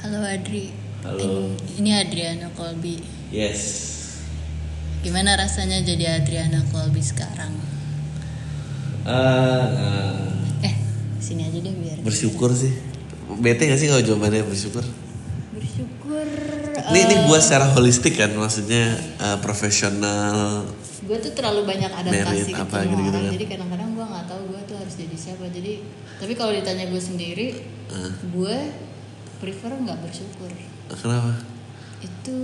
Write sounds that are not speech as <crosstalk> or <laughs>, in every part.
Halo Adri. Halo. Ini Adriana Kolbi. Yes. Gimana rasanya jadi Adriana Kolbi sekarang? Eh, eh, Eh, sini aja deh biar. bersyukur sih. Bete gak sih kalau jawabannya bersyukur? Bersyukur. Ini ini gue secara holistik kan, maksudnya eh, profesional. gue tuh terlalu banyak adaptasi Merit, gitu apa gitu-gitu orang kan. jadi kadang-kadang gue nggak tahu gue tuh harus jadi siapa jadi tapi kalau ditanya gue sendiri Eh, gue prefer nggak bersyukur kenapa? itu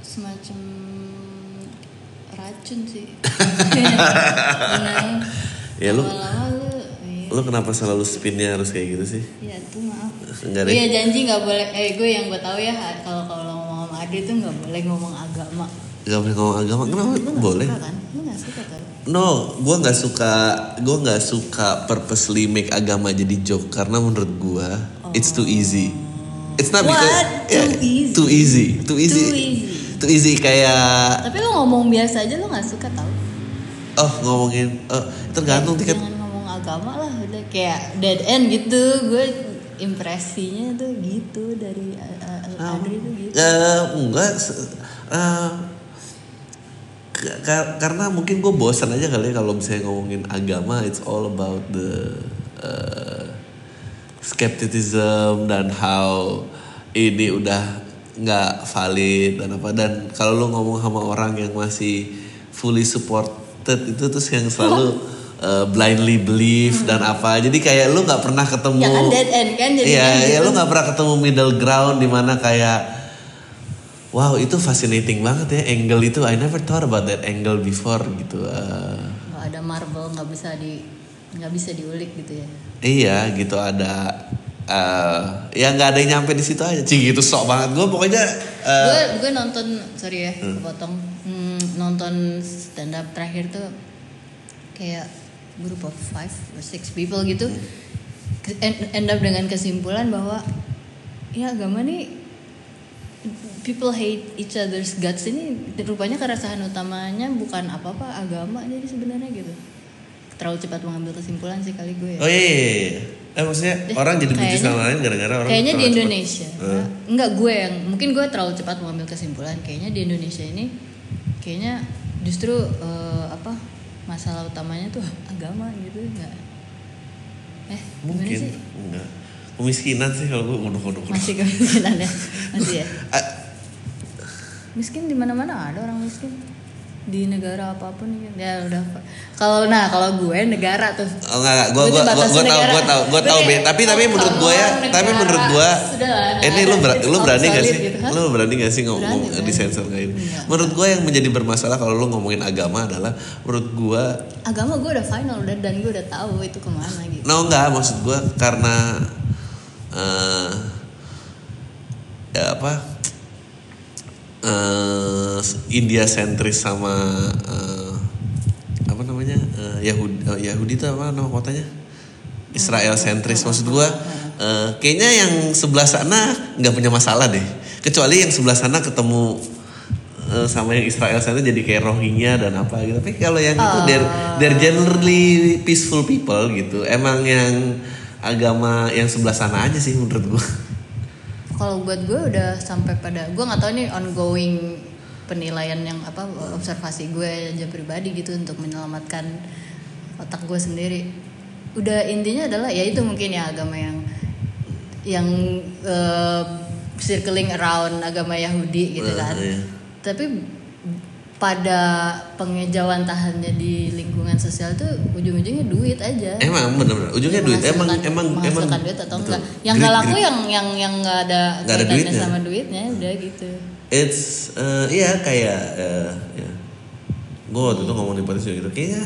semacam racun sih Beneran. <laughs> Ya, lu- lu iya. Lo kenapa selalu spinnya harus kayak gitu sih? Iya tuh maaf. Enggak. Iya janji nggak boleh. Eh gue yang gue tahu ya kalau kalau ngomong sama Adi tuh nggak boleh ngomong agama. Gak boleh ngomong agama, kenapa? Lu nggak Boleh. suka kan? Lu nggak suka kan? No, gue nggak suka, gue nggak suka purposely make agama jadi joke karena menurut gue it's too easy. It's not What? because Too easy? too easy, too easy, Too easy. too easy kayak Tapi lu ngomong biasa aja lu nggak suka tau? oh ngomongin, oh, tergantung tiket. Jangan ngomong agama lah udah kayak dead end gitu. Gue impresinya tuh gitu dari uh, uh, Adri tuh gitu. Eh, enggak, eh, ka- karena mungkin gue bosan aja kali ya kalau misalnya ngomongin agama, it's all about the eh, skepticism dan how ini udah nggak valid dan apa dan kalau lu ngomong sama orang yang masih fully supported itu terus yang selalu <laughs> eh, blindly believe dan apa jadi kayak lu nggak pernah ketemu Ya kan dead end kan jadinya Iya, ya gitu. lu nggak pernah ketemu middle ground di mana kayak wow itu fascinating banget ya angle itu I never thought about that angle before gitu. Eh, Kalau ada marble nggak bisa di nggak bisa diulik gitu ya. Iya gitu ada eh ya nggak ada yang nyampe di situ aja. Cing gitu sok banget. Gue pokoknya eh, gue gue nonton sorry ya potong Hmm, nonton stand up terakhir tuh kayak group of five or six people gitu. Ke- end, up dengan kesimpulan bahwa ya agama nih people hate each other's guts ini rupanya keresahan utamanya bukan apa apa agama jadi sebenarnya gitu terlalu cepat mengambil kesimpulan sih kali gue ya. Oh iya, iya, iya. Eh maksudnya Deh, orang jadi benci sama lain gara-gara orang kayaknya di terlalu cepat. Indonesia. Eh. enggak gue yang mungkin gue terlalu cepat mengambil kesimpulan. Kayaknya di Indonesia ini kayaknya justru eh, apa masalah utamanya tuh <laughs> agama gitu enggak. Eh mungkin sih? enggak. Kemiskinan sih kalau gue udah masih kemiskinan ya? <laughs> Masih ya? Ah, miskin di mana mana ada orang miskin di negara apa pun gitu. ya udah kalau nah kalau gue negara tuh Oh enggak, gue Gue gue gue tahu negara. gue tahu gue Gue tahu be tapi tapi oh, menurut gue ya tolong tapi negara. menurut gue eh, ini lu ada. ber- lu berani gak sih gitu, hah? lu berani gak sih ngomong Berani, berani. disensor kayak ini Enggak. menurut gue yang menjadi bermasalah kalau lu ngomongin agama adalah menurut gue agama gue udah final udah dan gue udah tahu itu ke mana gitu no enggak maksud gue karena eh ya apa eh India sentris sama eh, apa namanya eh, Yahudi eh, Yahudi itu apa nama kotanya? Israel sentris. Maksud gua eh, kayaknya yang sebelah sana nggak punya masalah deh. Kecuali yang sebelah sana ketemu eh, sama yang Israel sana jadi kayak Rohingya dan apa gitu. Tapi kalau yang itu they're, they're generally peaceful people gitu. Emang yang agama yang sebelah sana aja sih menurut gua kalau buat gue udah sampai pada gue nggak tahu nih ongoing penilaian yang apa observasi gue aja pribadi gitu untuk menyelamatkan otak gue sendiri udah intinya adalah ya itu mungkin ya agama yang yang eh, circling around agama Yahudi gitu kan iya. tapi pada pengejauhan tahannya di lingkungan sosial tuh ujung-ujungnya duit aja emang bener-bener ujungnya duit emang emang emang duit atau betul. enggak yang Greed, nggak laku yang yang yang nggak ada Nggak ada duitnya. sama duitnya udah gitu It's uh, iya kayak uh, ya. Gue waktu itu ngomong di podcast gitu. Kayaknya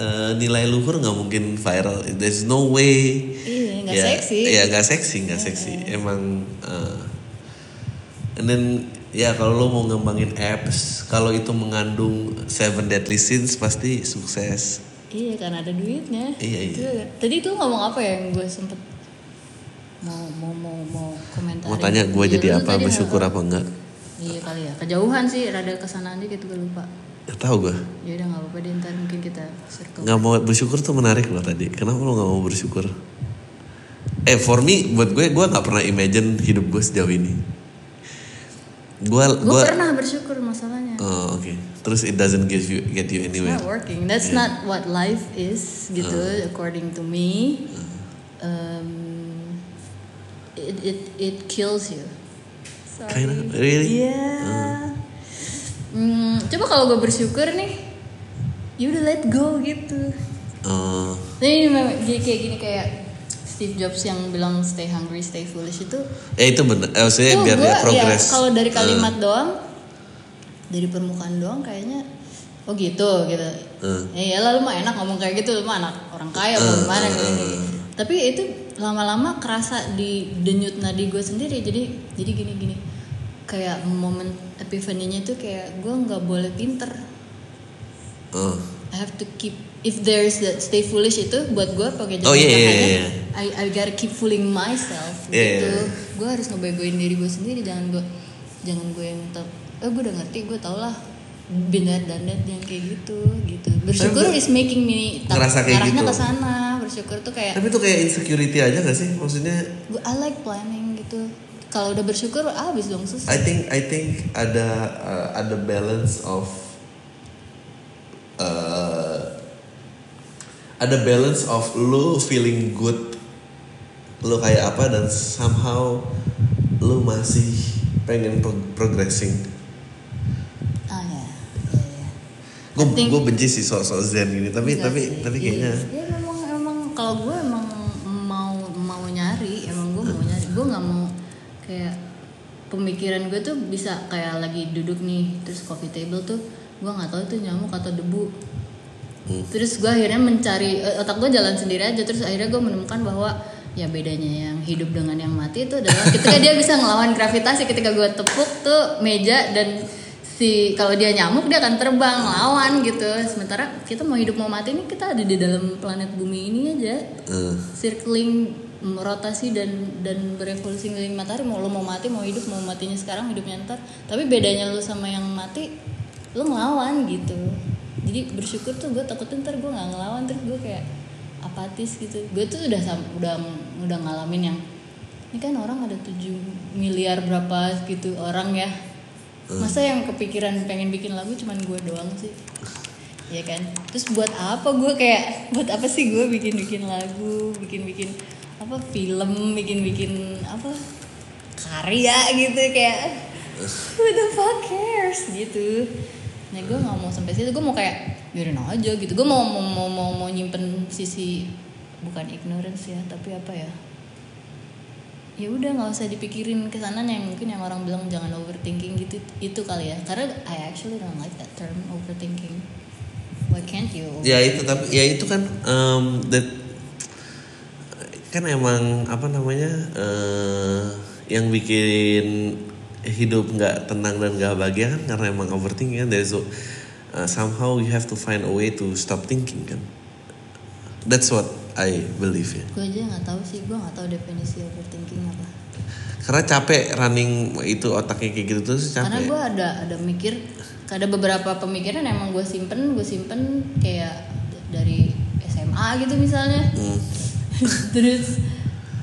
uh, nilai luhur nggak mungkin viral. There's no way. Iya, nggak Ya, seksi. Iya nggak seksi, nggak seksi. Emang. Uh, and then ya kalau lo mau ngembangin apps, kalau itu mengandung seven deadly sins pasti sukses. iya karena ada duitnya Iya, iya. Itu- tadi itu ngomong apa ya yang gue sempet mau mau mau mau komentar Mau tanya gue Iya, jadi apa bersyukur apa? enggak? iya kali ya kejauhan sih rada kesanaan dikit gue lupa Gak tau gue. ya udah nggak apa-apa deh ntar mungkin kita circle Nggak mau bersyukur tuh menarik loh tadi. Kenapa lo nggak mau bersyukur? eh for me buat gue gue nggak pernah imagine hidup gue sejauh ini gue gue gue pernah bersyukur masalahnya oh, oke terus it doesn't get you get you It's anywhere not working. That's Yeah. not what life is, gitu. according to me, um, it it it kills you. Sorry. Kinda? Really? Yeah. Hmm, coba kalau gue bersyukur nih, you udah let go gitu. Ini memang jadi kayak gini kayak Steve Jobs yang bilang stay hungry, stay foolish itu. ya itu bener eh, maksudnya tuh biar gua, dia ya, progress kalau dari Eh, kalimat doang, dari permukaan doang kayaknya oh gitu gitu. Eh. Ya iyalah lu mah enak ngomong kayak gitu, lu mah anak orang kaya Eh, mau gimana eh, gitu. eh. Tapi itu lama-lama kerasa di denyut nadi gue sendiri. Jadi jadi gini-gini. Kayak momen epiphany-nya tuh kayak gue nggak boleh pinter. oh. I have to keep if there's that stay foolish itu buat gue pakai Oh, iya, iya, makanya, iya. I I gotta keep fooling myself Iya, gitu. iya. Gue harus ngebegoin diri gue sendiri jangan gue jangan gue yang tau eh gue udah ngerti gue tau lah benar dan that yang kayak gitu gitu bersyukur is making me ngerasa kayak arahnya gitu. ke sana bersyukur tuh kayak tapi itu kayak insecurity aja gak sih maksudnya gue I like planning gitu kalau udah bersyukur habis dong I susah think I think ada uh, ada balance of uh, ada balance of lu feeling good lu kayak apa dan somehow lu masih pengen pro- progressing ah ya ya, ya. gue benci sih soal-soal zen gini tapi Enggak tapi sih. tapi Iya. kayaknya ya memang emang kalau gue emang mau mau nyari emang gue mau nyari gue nggak mau kayak pemikiran gue tuh bisa kayak lagi duduk nih terus coffee table tuh gue nggak tahu itu nyamuk atau debu Hmm. terus gue akhirnya mencari eh, otak gue jalan sendiri aja. Terus akhirnya gue menemukan bahwa ya bedanya yang hidup dengan yang mati itu adalah <laughs> ketika dia bisa ngelawan gravitasi ketika gue tepuk tuh meja dan si kalau dia nyamuk dia akan terbang lawan gitu. Sementara kita mau hidup mau mati ini kita ada di dalam planet bumi ini aja. Uh, circling mm, rotasi dan dan berevolusi ngeliling matahari. Mau lo mau mati mau hidup mau matinya sekarang hidupnya ntar. Tapi bedanya lo sama yang mati lo ngelawan gitu jadi bersyukur tuh gue takutnya ntar gue nggak ngelawan terus gue kayak apatis gitu. Gue tuh udah udah udah ngalamin yang ini kan orang ada 7 miliar berapa gitu orang ya. Masa yang kepikiran pengen bikin lagu cuman gue doang sih? Ya kan? Terus buat apa gue kayak buat apa sih gue bikin bikin lagu bikin bikin apa film bikin bikin apa karya gitu kayak who the fuck cares gitu nah gue nggak mau sampai situ. Gue mau kayak biarin aja gitu. Gue mau mau mau mau, mau nyimpen sisi bukan ignorance ya tapi apa ya? Ya udah nggak usah dipikirin ke sana yang mungkin yang orang bilang jangan overthinking gitu itu kali ya. Karena I actually don't like that term overthinking. Why can't you? Ya itu tapi ya itu kan um, that kan emang apa namanya eh, yang bikin hidup nggak tenang dan nggak bahagia kan? Karena emang overthinking kan? A- uh, somehow you have to find a way to stop thinking kan? That's what I believe ya. Gue aja nggak tahu sih gue nggak tahu definisi overthinking apa. Karena capek running itu otaknya kayak gitu terus karena capek gue ada ada mikir ada beberapa pemikiran emang gue simpen gue simpen kayak dari SMA gitu misalnya. Hmm. <laughs> terus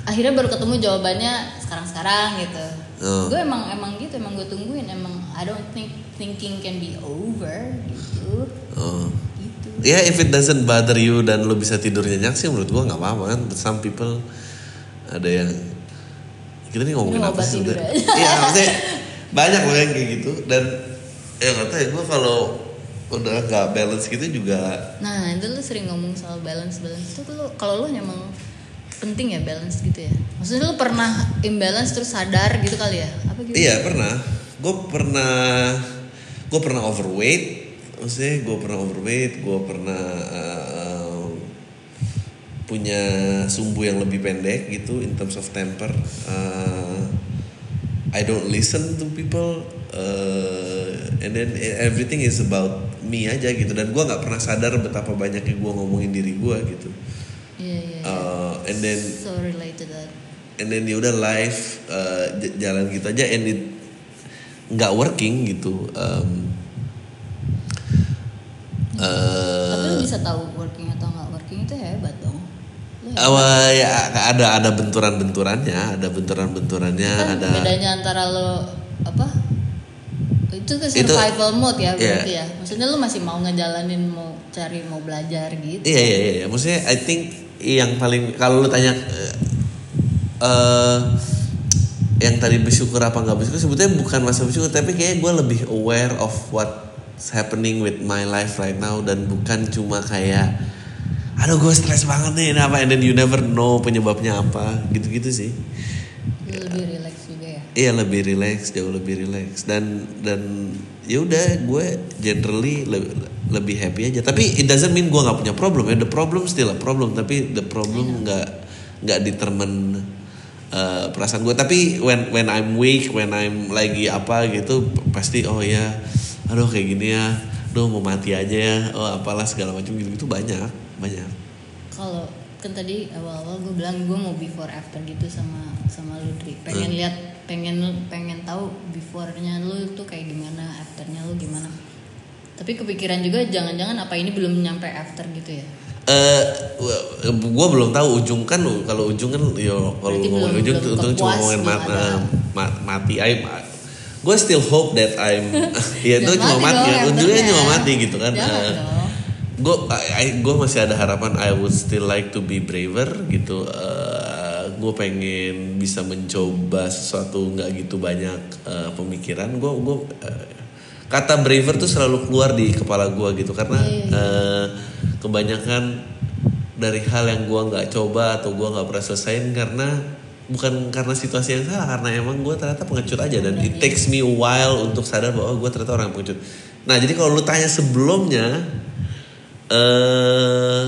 akhirnya baru ketemu jawabannya sekarang-sekarang gitu Oh. gue emang emang gitu emang gue tungguin emang I don't think thinking can be over gitu oh. gitu Ya if it doesn't bother you dan lo bisa tidur nyenyak sih menurut gua nggak apa-apa kan. But some people ada yang kita nih ngomongin apa sih? <laughs> Iya maksudnya banyak loh yang kayak gitu dan ya tahu ya gue kalau udah nggak balance gitu juga nah itu lu sering ngomong soal balance balance itu lu kalau lu emang penting ya balance gitu ya. Maksudnya lu pernah imbalance terus sadar gitu kali ya? Apa gitu? Iya pernah. Gue pernah gue pernah overweight. Maksudnya gue pernah overweight gue pernah uh, punya sumbu yang lebih pendek gitu in terms of temper. Uh, I don't listen to people uh, and then everything is about me aja gitu. Dan gue nggak pernah sadar betapa banyaknya gue ngomongin diri gue gitu iya iya. Uh, and then so relate to that and then ya udah live uh, jalan gitu aja and it nggak working gitu um, tapi lu uh, bisa tahu working atau nggak working itu hebat dong Awal ya ada ada benturan-benturannya, ada benturan-benturannya, kan ada bedanya antara lo apa itu ke Itu- survival mode ya Iya. berarti ya maksudnya lo masih mau ngejalanin mau cari mau belajar gitu Iya iya iya, iya. maksudnya I think yang paling kalau lu tanya eh, eh, yang tadi bersyukur apa nggak bersyukur sebetulnya bukan masa bersyukur tapi kayak gue lebih aware of what's happening with my life right now dan bukan cuma kayak aduh gue stres banget nih ini apa? And then you never know penyebabnya apa gitu-gitu sih. Lebih relax juga ya? Iya lebih relax, jauh lebih relax. Dan dan ya udah gue generally le- lebih happy aja. Tapi it doesn't mean gue nggak punya problem ya. The problem still a problem, tapi the problem nggak nggak determine uh, perasaan gue. Tapi when when I'm weak, when I'm lagi apa gitu, pasti oh ya, aduh kayak gini ya, aduh mau mati aja ya, oh apalah segala macam gitu gitu banyak banyak. kalau kan tadi awal-awal gue bilang gue mau before after gitu sama sama lu Dri pengen Hmm. lihat pengen pengen tahu beforenya lu tuh kayak gimana afternya lu gimana tapi kepikiran juga jangan-jangan apa ini belum nyampe after gitu ya? Eh, gue belum tahu ujung kan kalau ujung kan yo kalau ngomongin belum- ujung belum ujung cuma ngomongin mat, eh, ma- mati I gue still hope that I'm <laughs> ya itu cuma mati ya ujungnya cuma mati gitu kan Jangan Eh, gue gue masih ada harapan I would still like to be braver gitu gue pengen bisa mencoba sesuatu nggak gitu banyak eh, pemikiran. Gue gue kata braver tuh selalu keluar di kepala gue gitu. Karena Iya, iya, eh, kebanyakan dari hal yang gue nggak coba atau gue nggak pernah selesaiin karena bukan karena situasi yang salah karena emang gue ternyata pengecut aja dan it takes me a while untuk sadar bahwa gue ternyata orang yang pengecut. Nah jadi kalau lu tanya sebelumnya eh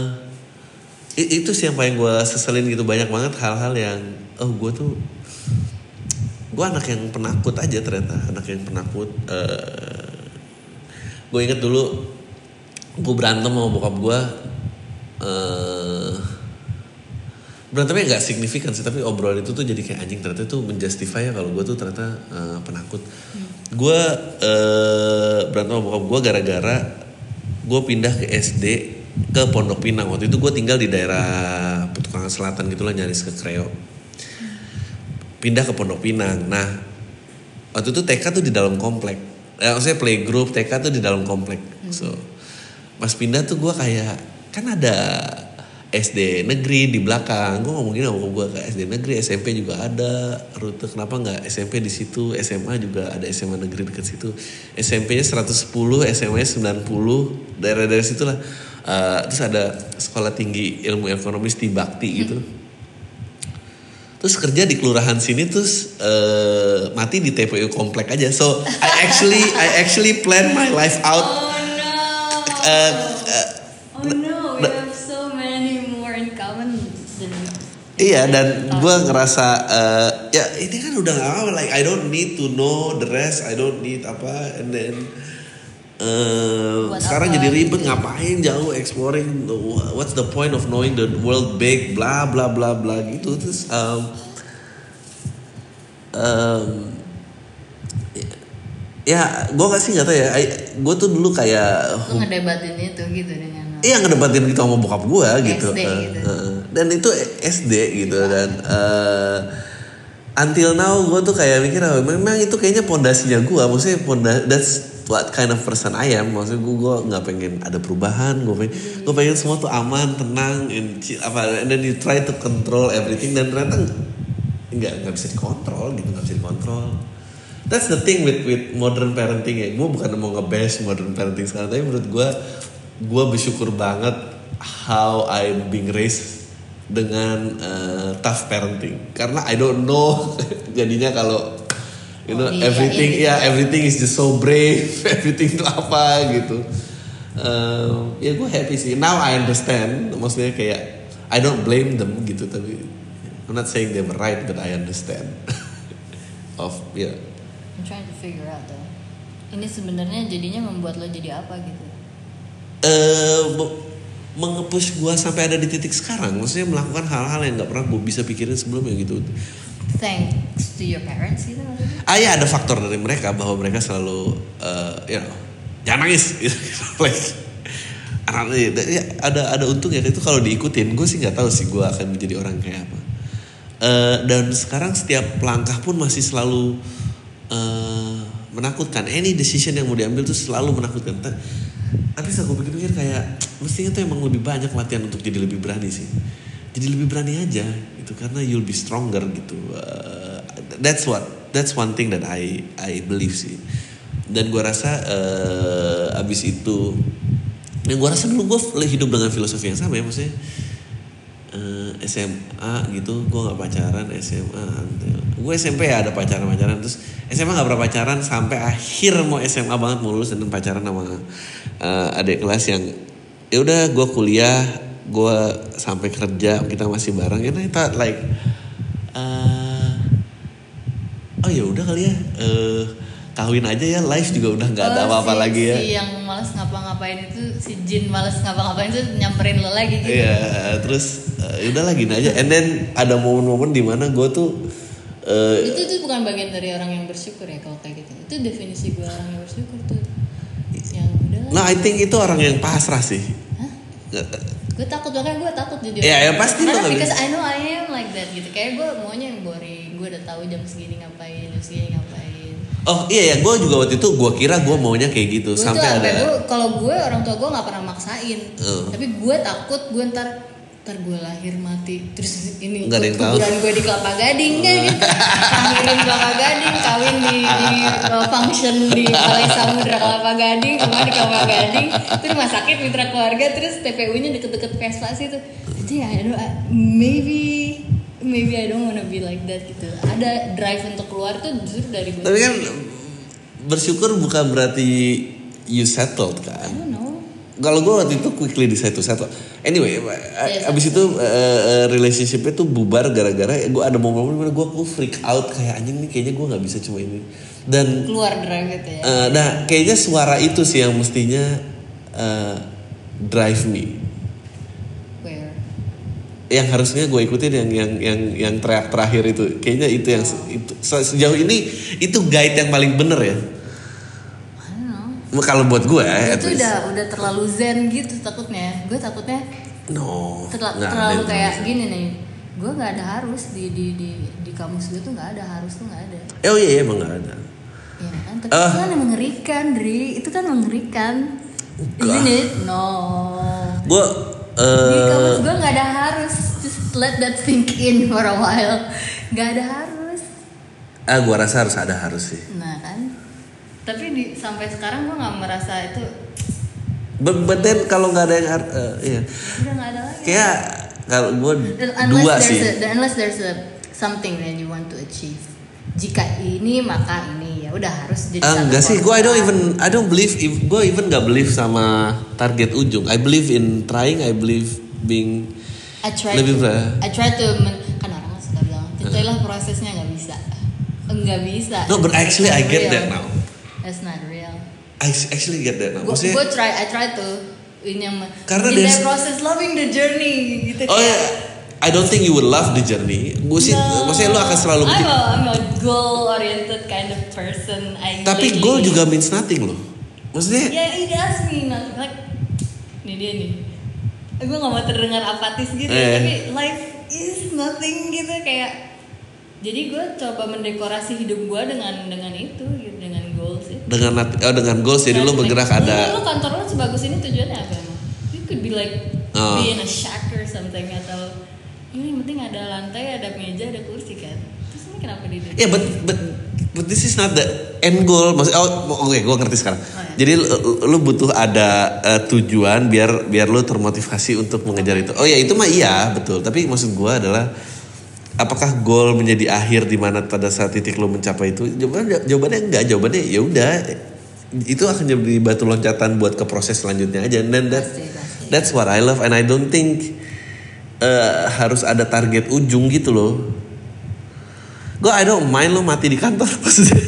i- itu sih yang paling gue seselin gitu. Banyak banget hal-hal yang oh gue tuh gue anak yang penakut aja ternyata. Anak yang penakut gue inget dulu gue berantem sama bokap gue eh berantemnya nggak signifikan sih tapi obrolan itu tuh jadi kayak anjing ternyata itu menjustify ya kalau gue tuh ternyata eh, penakut. Gue eh, berantem sama bokap gue gara-gara gue pindah ke SD ke Pondok Pinang. Waktu itu gue tinggal di daerah Petukangan Selatan gitulah nyaris ke Kreo. Pindah ke Pondok Pinang. Nah waktu itu TK tuh di dalam komplek eh, maksudnya playgroup TK tuh di dalam komplek. So pas pindah tuh gue kayak kan ada SD negeri di belakang. Gue ngomongin sama gue ke SD negeri SMP juga ada. Rute kenapa nggak SMP di situ? SMA juga ada SMA negeri dekat situ. SMP-nya 110 SMA 90 daerah-daerah situ lah Eh, terus ada sekolah tinggi ilmu ekonomi di Bakti gitu terus kerja di kelurahan sini terus eh, mati di TPU komplek aja. So I actually I actually plan my life out. Oh no. Eh, eh, oh no, we have so many more in common than Iya dan gue ngerasa eh, ya ini kan udah gak apa like I don't need to know the rest I don't need apa and then eh, Buat sekarang apa jadi ribet gitu. ngapain jauh exploring what's the point of knowing the world big bla bla bla bla gitu terus um, um, ya gue gak sih nggak tahu ya gue tuh dulu kayak lu ngedebatin itu gitu dengan Iya ngedebatin gitu sama bokap gue gitu. SD Eh, gitu. eh, dan itu SD gitu dan eh, until now gue tuh kayak mikir oh, memang itu kayaknya pondasinya gue. Maksudnya ponda that's what kind of person I am. Maksudnya gue gue nggak pengen ada perubahan. Gue pengen gue pengen semua tuh aman, tenang, and apa. And then you try to control everything dan ternyata nggak nggak bisa dikontrol gitu nggak bisa dikontrol. That's the thing with with modern parenting ya. Gue bukan mau nge-bash modern parenting sekarang, tapi menurut gue gue bersyukur banget how I'm being raised dengan uh, tough parenting. Karena I don't know <laughs> jadinya kalau you know Oh, iya, everything iya, ya everything is just so brave, <laughs> everything itu apa gitu. Um, ya gue happy sih. Now I understand. Maksudnya kayak I don't blame them gitu tapi I'm not saying they were right but I understand. <laughs> of ya I'm trying to figure out though. Ini sebenarnya jadinya membuat lo jadi apa gitu? eh me- mengepush gua sampai ada di titik sekarang maksudnya melakukan hal-hal yang nggak pernah gue bisa pikirin sebelumnya gitu Thanks to your parents gitu ah ya ada faktor dari mereka bahwa mereka selalu eh you know jangan nangis. <laughs> Gitu. like iya, ya, ada ada untung ya itu kalau diikutin gue sih nggak tahu sih gue akan menjadi orang kayak apa. Eh, dan sekarang setiap langkah pun masih selalu eh, menakutkan. Any decision yang mau diambil tuh selalu menakutkan. Ta- tapi gue pikir-pikir kayak mestinya tuh emang lebih banyak latihan untuk jadi lebih berani sih. Jadi lebih berani aja gitu karena you'll be stronger gitu. Eh, that's what that's one thing that I I believe sih. Dan gue rasa eh, abis itu dan gue rasa dulu gue hidup dengan filosofi yang sama ya maksudnya eh, SMA gitu gue nggak pacaran SMA gue SMP ya ada pacaran pacaran terus SMA nggak pernah pacaran sampai akhir mau SMA banget mau lulus dan pacaran sama eh, adik kelas yang ya udah gue kuliah gue sampai kerja kita masih bareng I thought like eh, oh ya udah kali ya eh, kawin aja ya life juga udah nggak ada Oh, apa-apa si- lagi ya Si yang malas ngapa-ngapain itu si Jin malas ngapa-ngapain itu nyamperin lo lagi gitu. Iya, terus uh, udah lah gini aja. And then ada momen-momen di mana gue tuh uh, Itu tuh bukan bagian dari orang yang bersyukur ya kalau kayak gitu. Itu definisi gue orang yang bersyukur tuh. Yang udah nah I think itu orang yang pasrah sih. Hah? Gue takut makanya gue takut jadi orang- ya pasti Karena because bisa. I know I am like that gitu. Kayak gue maunya yang boring. Gue udah tahu jam segini ngapain, jam segini ngapain. Oh iya ya, gue juga waktu itu gue kira gue maunya kayak gitu tuh sampai apa? ada. Kalau gue orang tua gue nggak pernah maksain. Uh. Tapi gue takut gue ntar ntar gue lahir mati. Terus ini Nggak ada yang tahu. kuburan gue di kelapa gading kan lahirin kelapa gading kawin di, di uh, function di balai samudra kelapa gading semua di kelapa gading. Itu rumah sakit mitra keluarga terus TPU nya deket-deket Vespa sih tuh jadi ya I don't- I- maybe maybe I don't wanna be like that gitu. Ada drive untuk keluar tuh justru dari gue Tapi kan bersyukur bukan berarti you settled I kan. don't know Kalau gue waktu itu quickly decide to settle. Anyway, Yes, abis itu uh, uh, relationshipnya tuh bubar gara-gara gue ada momen-momen di mana gue gue freak out kayak anjing nih kayaknya gue nggak bisa cuma ini. Dan keluar drive itu ya Eh, nah, kayaknya suara itu sih yang mestinya eh, drive me. where Yang harusnya gue ikutin yang yang yang yang teriak terakhir itu. Kayaknya itu yang se- itu se- sejauh ini itu guide yang paling bener ya. Kalau buat gue, tuh least. udah udah terlalu zen gitu takutnya. Gue takutnya no, terla- ada terlalu yang kayak gini nih. Gue nggak ada harus di di di di kamus gue tuh nggak ada harus tuh nggak ada. Oh iya, iya emang nggak ada. ya kan? Tapi itu kan yang mengerikan Dri. Itu kan mengerikan. Isn't it? No. Gue di eh kamus gue nggak ada harus. Just let that sink in for a while. Nggak ada harus. Ah gue rasa harus ada harus sih. nah kan tapi di sampai sekarang gue nggak merasa itu then kalau nggak ada yang eh, iya. udah nggak ada lagi Kayak kalau gue dua sih. A, unless there's a something that you want to achieve. Jika ini maka ini ya udah harus jadi satu enggak sih, gue I don't even I don't believe if gue even gak believe sama target ujung. I believe in trying, I believe being I try lebih to, ber- I try to men- kan orang suka bilang cintailah prosesnya nggak bisa nggak bisa No, but actually I get real. that now. That's not real I actually get that gue gue try I try to ini yang Karena in that process loving the journey gitu oh ya, I don't think you would love the journey. Gue sih, No. maksudnya lu akan selalu I'm a, I'm a goal oriented kind of person I Tapi goal juga means nothing loh. Maksudnya, Ya it does mean nothing. Like, ini dia nih. Gue gak mau terdengar apatis gitu, Eh. tapi life is nothing gitu kayak. Jadi gue coba mendekorasi hidup gue dengan dengan itu, gitu, dengan itu. dengan oh, dengan goals jadi lu bergerak Lu- ada. Lu, kantor lu sebagus ini tujuannya apa emang? You could be like Oh. be in a shack or something atau ini penting ada lantai, ada meja, ada kursi kan. Terus ini kenapa di Ya, but but but this is not the end goal. Maksud oh, oke, gue ngerti sekarang. Oh, ya. Jadi lu, lu butuh ada eh, tujuan biar biar lu termotivasi untuk mengejar itu. Oh ya, itu mah iya, betul. Tapi maksud gue adalah apakah goal menjadi akhir di mana pada saat titik lu mencapai itu? Jawabannya jawabannya enggak. Jawabannya ya udah itu akan jadi batu loncatan buat ke proses selanjutnya aja. Then that, that's what I love and I don't think eh, harus ada target ujung gitu loh. Gue I don't mind lo mati di kantor <laughs> maksudnya.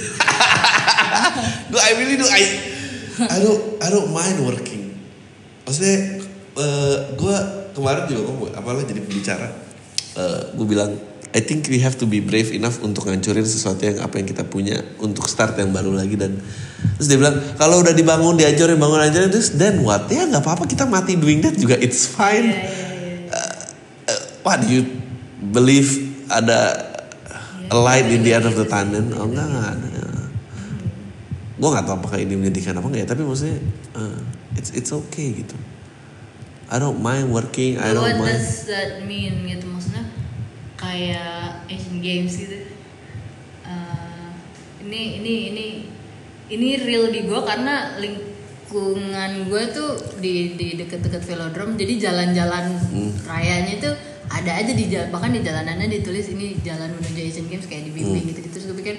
gue I really do I I don't I don't mind working. Maksudnya gue kemarin juga ngomong apalah jadi pembicara. gue bilang I think we have to be brave enough untuk ngancurin sesuatu yang apa yang kita punya untuk start yang baru lagi dan terus dia bilang kalau udah dibangun dihancurin bangun hancurin terus then what? Ya nggak apa-apa kita mati doing that juga it's fine. Iya, iya, iya. uh, what do you believe ada a light in the end of the tunnel? Oh enggak enggak ada gue nggak tahu apakah ini menyedihkan apa enggak ya tapi maksudnya uh, it's it's okay gitu. I don't mind working I don't what mind. does that mean gitu? Maksudnya kayak Asian Games gitu. Eh, ini ini ini ini real di gue karena lingkungan gue tuh di di deket-deket velodrome jadi jalan-jalan Hmm. rayanya tuh ada aja di jalan bahkan di jalanannya ditulis ini jalan menuju Asian Games kayak dibimbing Hmm. gitu gitu terus gue pikir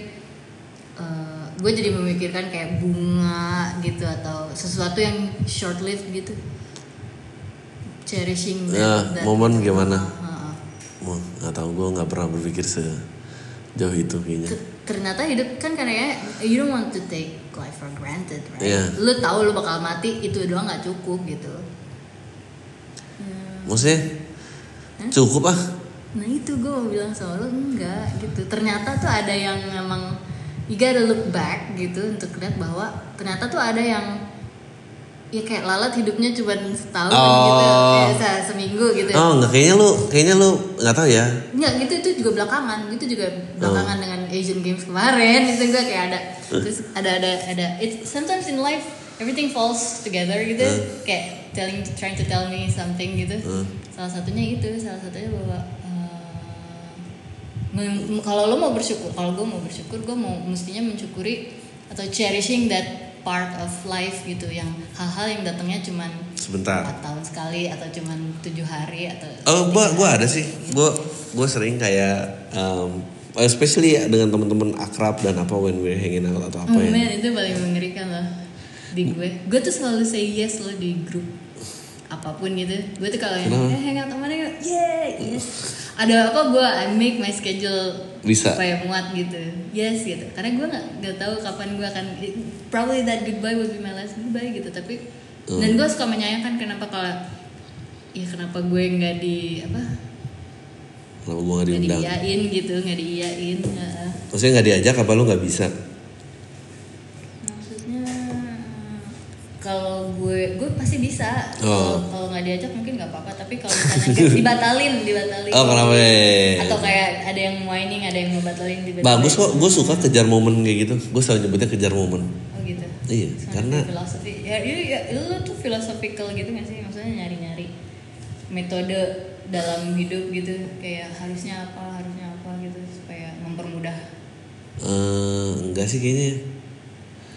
gue jadi memikirkan kayak bunga gitu atau sesuatu yang short lived gitu cherishing Ya, momen gimana? Mau nggak tahu gue nggak pernah berpikir sejauh itu kayaknya. Ternyata hidup kan karena ya you don't want to take life for granted right? Iya. lu tahu lu bakal mati itu doang nggak cukup gitu. Maksudnya cukup ah? Nah itu gue mau bilang sama lu enggak gitu. Ternyata tuh ada yang emang you gotta look back gitu untuk lihat bahwa ternyata tuh ada yang ya kayak lalat hidupnya cuma setahun gitu. Oh. ya, se- seminggu gitu. Oh nggak kayaknya lu kayaknya lu nggak tahu ya. Enggak gitu itu juga belakangan. Itu juga belakangan dengan Asian Games kemarin. Itu gue kayak ada. Terus ada ada ada. It sometimes in life everything falls together gitu. Kayak telling trying to tell me something gitu. Salah satunya itu. Salah satunya bahwa eh, mem- kalau lo mau bersyukur kalau gue mau bersyukur gue mau mestinya mensyukuri atau cherishing that part of life gitu yang hal-hal yang datangnya cuman sebentar empat tahun sekali atau cuman tujuh hari atau Oh, gua gua ada sih. Gua gua sering kayak um, especially dengan teman-teman akrab dan apa when we're hanging out atau apa Oh ya. man, itu paling mengerikan lah di gue. Gue tuh selalu say yes loh di grup apa pun gitu. Gue tuh kalau yang eh hangout sama dia, yeah, yes. Ada apa gue I make my schedule Bisa. supaya muat gitu. Yes gitu. Karena gue nggak nggak tahu kapan gue akan probably that goodbye will be my last goodbye gitu. Tapi Hmm. dan gue suka menyayangkan kenapa kalau ya kenapa gue nggak di apa Kenapa gua gak nggak diundang? diiyain gitu nggak diiyain Heeh. Maksudnya nggak diajak apa lu nggak bisa? Maksudnya kalau gue gue pasti bisa. Oh. Kalau nggak diajak mungkin nggak apa-apa. Tapi kalau misalnya <laughs> dibatalin, dibatalin. Oh, kenapa? Atau kayak ada yang whining, ada yang mau batalin, dibatalin. Bagus kok. Gue suka kejar momen kayak gitu. Gue selalu nyebutnya kejar momen. Oh gitu. Iya, Sama karena- filosofi. Ya, ya, ya, lu tuh philosophical gitu nggak sih? Maksudnya nyari-nyari metode dalam hidup gitu. Kayak harusnya apa, harusnya apa gitu supaya mempermudah. Eh, enggak sih kayaknya.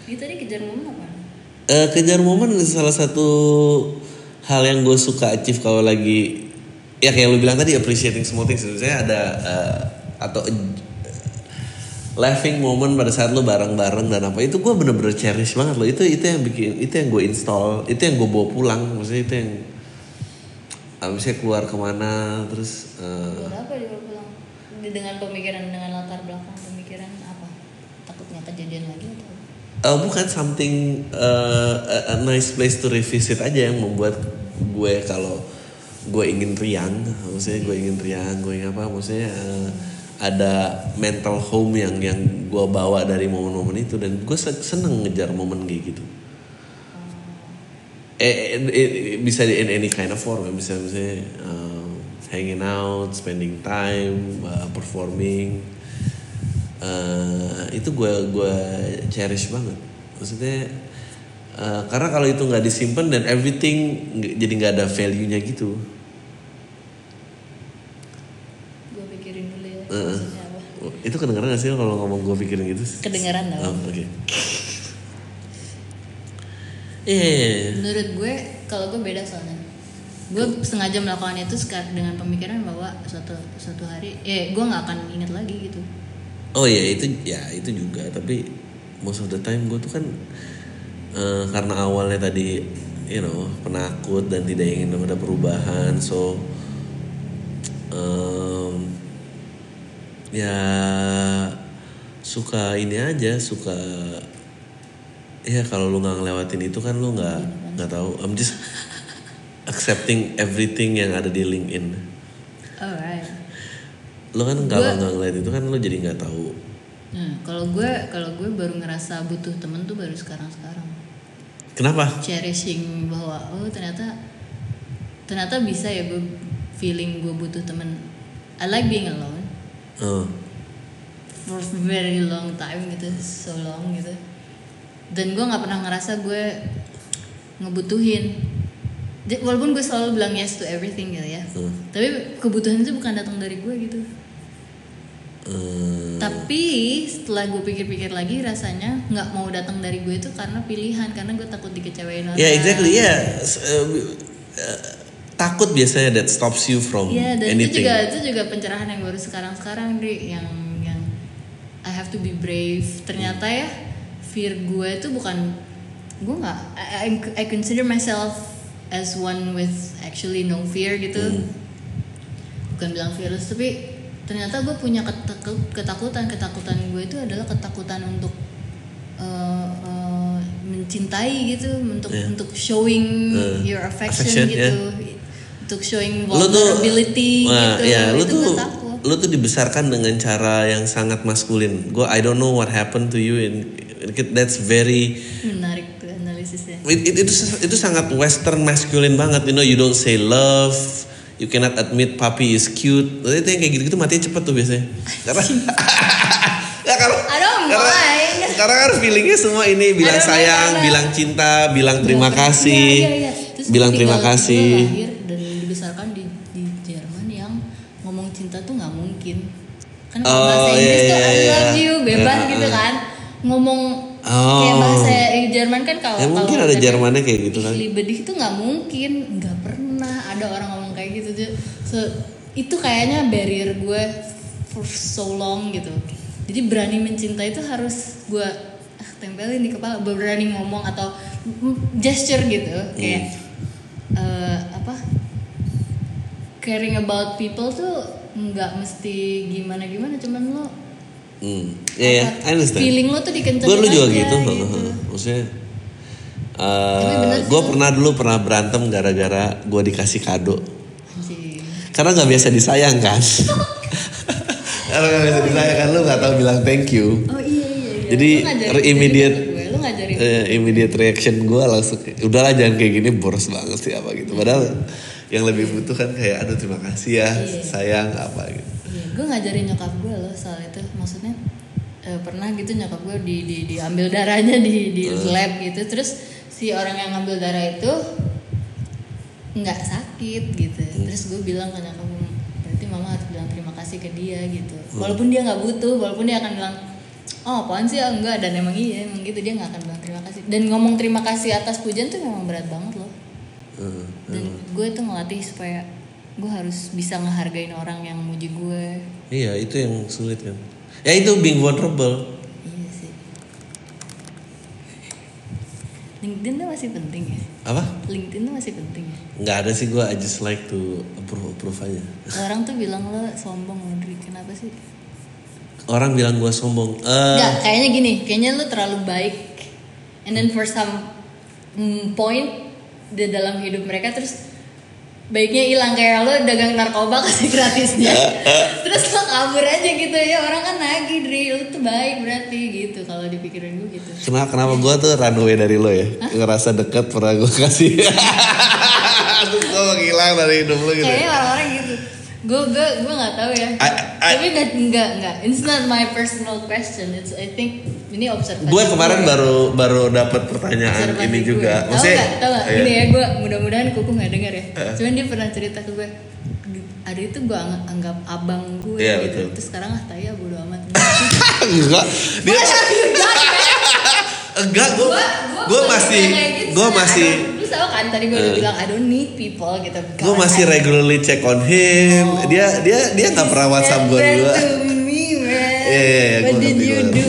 Ini tadi kejar momen apa? Eh, kejar momen salah satu hal yang gue suka achieve kalau lagi ya kayak lu bilang tadi appreciating small things saya ada eh, atau eh, laughing moment pada saat lu bareng-bareng dan apa itu gue bener-bener cherish banget loh itu itu yang bikin itu yang gue install itu yang gue bawa pulang maksudnya itu yang abisnya keluar ke mana terus Buat apa? Dengan pemikiran dengan latar belakang pemikiran apa? Takutnya kejadian lagi atau? Eh, bukan something uh, a, a nice place to revisit aja yang membuat gue kalau gue ingin riang, maksudnya gue ingin riang, gue ingin apa, maksudnya eh, ada mental home yang yang gue bawa dari momen-momen itu dan gue se- seneng ngejar momen kayak gitu. Eh, eh, eh, bisa di in any kind of form, ya. bisa misalnya eh, hanging out, spending time, uh, performing, eh itu gue gue cherish banget maksudnya eh, karena kalau itu nggak disimpan dan everything jadi nggak ada value nya gitu Gue pikirin dulu ya. Maksudnya apa? itu kedengeran gak sih kalau ngomong gue pikirin gitu Kedengeran tau. oh, oke eh Menurut gue, kalau gue beda soalnya. Gue sengaja melakukan itu sekar- dengan pemikiran bahwa suatu suatu hari, eh gue nggak akan ingat lagi gitu. Oh ya itu ya itu juga. Tapi most of the time gue tuh kan eh, karena awalnya tadi you know penakut dan tidak ingin ada perubahan so em, ya suka ini aja suka ya kalau lu nggak ngelewatin itu kan lu nggak nggak tahu. I'm just <laughs> accepting everything yang ada di LinkedIn. Alright. Lo kan kalau nggak ngeliat itu kan lo jadi nggak tahu Nah, kalau gue kalau gue baru ngerasa butuh temen tuh baru sekarang sekarang. kenapa Cherishing bahwa oh ternyata ternyata bisa ya gue feeling gue butuh temen. I like being alone oh. for very long time gitu, so long gitu. Dan gue nggak pernah ngerasa gue ngebutuhin. Walaupun gue selalu bilang yes to everything gitu ya. Hmm. Tapi kebutuhan itu bukan datang dari gue gitu. Eh, Tapi setelah gue pikir-pikir lagi rasanya nggak mau datang dari gue itu karena pilihan karena gue takut dikecewain orang. ya exactly ya S- eh, eh, takut biasanya that stops you from Iya dan itu anything juga itu juga pencerahan yang baru sekarang-sekarang Dri yang yang I have to be brave. Ternyata ya fear gue itu bukan gue nggak I, I, I consider myself as one with actually no fear gitu. Hmm. Bukan bilang fearless tapi ternyata gue punya ketakut- ketakutan ketakutan gue itu adalah ketakutan untuk uh, uh, mencintai gitu untuk Iya. untuk showing Uh, your affection, affection, gitu. ya. untuk showing lo tuh vulnerability Wah, gitu. ya lo itu tuh gue takut. lo tuh dibesarkan dengan cara yang sangat maskulin. Gue I don't know what happened to you in that's very menarik tuh analisisnya. It, it- itu itu sangat western masculine banget. You know you don't say love you cannot admit puppy is cute itu yang kayak gitu-gitu matinya cepet tuh biasanya karena <laughs> <laughs> ya karena I don't karena, mind. karena kan feelingnya semua ini bilang mind sayang karena- bilang cinta bilang terima Iya, kasih iya, iya. Terus bilang terima kasih lahir dan dibesarkan di di Jerman yang ngomong cinta tuh nggak mungkin kan kalau Oh, bahasa Inggris iya, tuh iya, I iya. love you bebas Iya, gitu iya. kan ngomong Oh. kayak bahasa Jerman kan kalau Ya, mungkin kalau ada Jermannya kayak gitu kan. Dich tuh nggak mungkin nggak pernah ada orang ngomong gitu. So, itu kayaknya barrier gue for so long gitu. Jadi berani mencintai itu harus gue ah, tempelin di kepala berani ngomong atau gesture gitu. Kayak eh, apa caring about people tuh nggak mesti gimana gimana cuman lo hmm. ya ya apa, I understand. feeling lo tuh dikencengin gue dulu juga aja, gitu, gitu. maksudnya bener sih. gue pernah dulu pernah berantem gara-gara gue dikasih kado. Karena nggak biasa disayang kan <laughs> karena nggak biasa disayang kan lu nggak tahu bilang thank you Oh iya iya. iya. Jadi, Lu ngajarin re- itu juga immediate-. Lu ngajarin. Eh, immediate reaction gue langsung udahlah jangan kayak gini boros banget sih apa gitu padahal yang lebih butuh kan kayak aduh terima kasih ya Iya. sayang apa gitu Iya, gue ngajarin nyokap gue loh soal itu. Maksudnya eh, pernah gitu nyokap gue di, di diambil darahnya di di Hmm. lab gitu. Terus si orang yang ngambil darah itu nggak sakit gitu. Hmm. Terus gue bilang ke nyokap gue, berarti mama harus bilang terima kasih ke dia gitu. Hmm. Walaupun dia nggak butuh, walaupun dia akan bilang oh apaan sih ah, enggak dan emang iya emang gitu dia nggak akan bilang terima kasih. Dan ngomong terima kasih atas pujian tuh memang berat banget loh. Hmm, dan gue tuh ngelatih supaya gue harus bisa ngehargain orang yang muji gue. Iya itu yang sulit kan. Ya itu being vulnerable. Iya sih. LinkedIn tuh masih penting ya apa? LinkedIn tuh masih penting. Ya nggak ada sih gue I just like to approve approve aja. Orang tuh bilang lo sombong Audrey kenapa sih? Orang bilang gue sombong. Eh, Enggak, kayaknya gini, kayaknya lu terlalu baik. And then for some mm, point di dalam hidup mereka terus baiknya hilang kayak lo dagang narkoba kasih <laughs> gratisnya. terus lo kabur aja gitu ya orang kan nagih Dri, lu tuh baik berarti gitu kalau dipikirin gue gitu. Kenapa kenapa gue tuh runaway dari lo ya? Ngerasa deket pernah gue kasih. <laughs> Terus gue menghilang dari hidup lo gitu. Kayaknya orang-orang gitu. Gue gue gue nggak tahu ya. I- I- Tapi nggak nggak nggak. It's not my personal question. It's I think ini observasi. Gue kemarin gue. baru baru dapat pertanyaan Observasi ini gue. juga. Tahu Maksudnya, nggak? Tahu nggak? iya. Ini ya gue mudah-mudahan kuku nggak denger ya. Eh. Cuman dia pernah cerita ke gue. Ada itu gue anggap, anggap abang gue Iya, gitu. betul. Terus sekarang ah taya bodo amat. <laughs> enggak. Dia <laughs> enggak gue gue masih gue masih Tau kan tadi gue udah bilang I don't need people gitu. gue masih regularly check on him. Dia dia dia nggak pernah WhatsApp gue dulu. to me man. Iya, iya, iya, What gua did you do?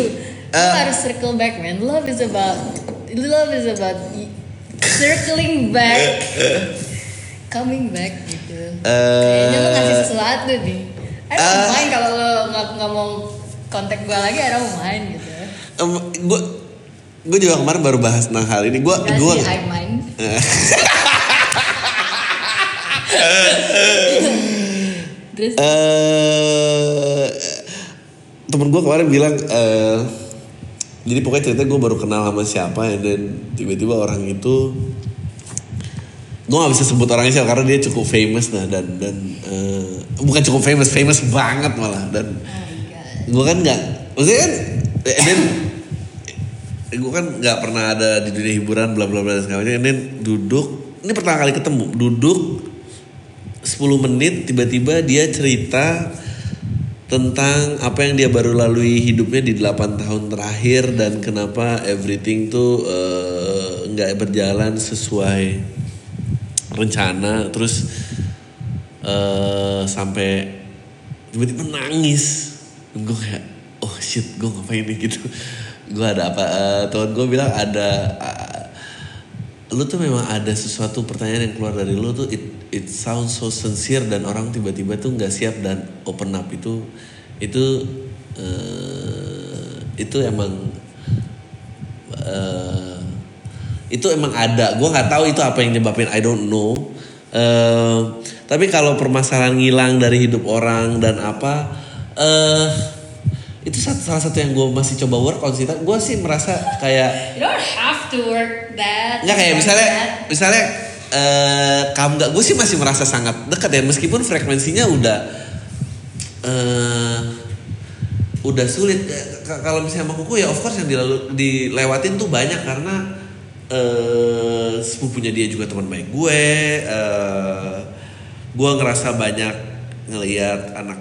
Lu Eh. harus circle back man. Love is about love is about circling back, <laughs> coming back gitu. Eh. Kayaknya lu ngasih sesuatu nih. I don't Eh. mind kalau lo nggak nggak mau kontak gue lagi, I don't mind gitu. gue gue juga kemarin baru bahas tentang hal ini. Gue gue. Terus <laughs> eh temen gue kemarin bilang eh jadi pokoknya cerita gue baru kenal sama siapa ya dan tiba-tiba orang itu gue gak bisa sebut orangnya siapa karena dia cukup famous nah dan dan eh, bukan cukup famous famous banget malah dan oh gue kan nggak maksudnya kan dan gue kan nggak pernah ada di dunia hiburan bla bla bla dan and then duduk ini pertama kali ketemu. Duduk 10 menit tiba-tiba dia cerita tentang apa yang dia baru lalui hidupnya di 8 tahun terakhir dan kenapa everything tuh eh, nggak berjalan sesuai rencana. Terus eh sampai tiba-tiba nangis. Gue kayak oh shit gue ngapain nih? Gitu gue ada apa Eh, teman gue bilang ada eh, lu tuh memang ada sesuatu pertanyaan yang keluar dari lu tuh it it sounds so sincere dan orang tiba-tiba tuh nggak siap dan open up itu itu eh, itu emang eh, itu emang ada. Gue nggak tahu itu apa yang nyebabin I don't know. Eh, tapi kalau permasalahan ngilang dari hidup orang dan apa eh itu salah satu yang gue masih coba work on sih gue sih merasa kayak You don't have to work that. Nggak kayak misalnya that. misalnya eh kamu nggak gue sih masih merasa sangat dekat ya meskipun frekuensinya udah eh udah sulit k- kalau misalnya sama kuku ya of course yang dilalu, dilewatin tuh banyak karena eh sepupunya dia juga teman baik gue eh gue ngerasa banyak ngelihat anak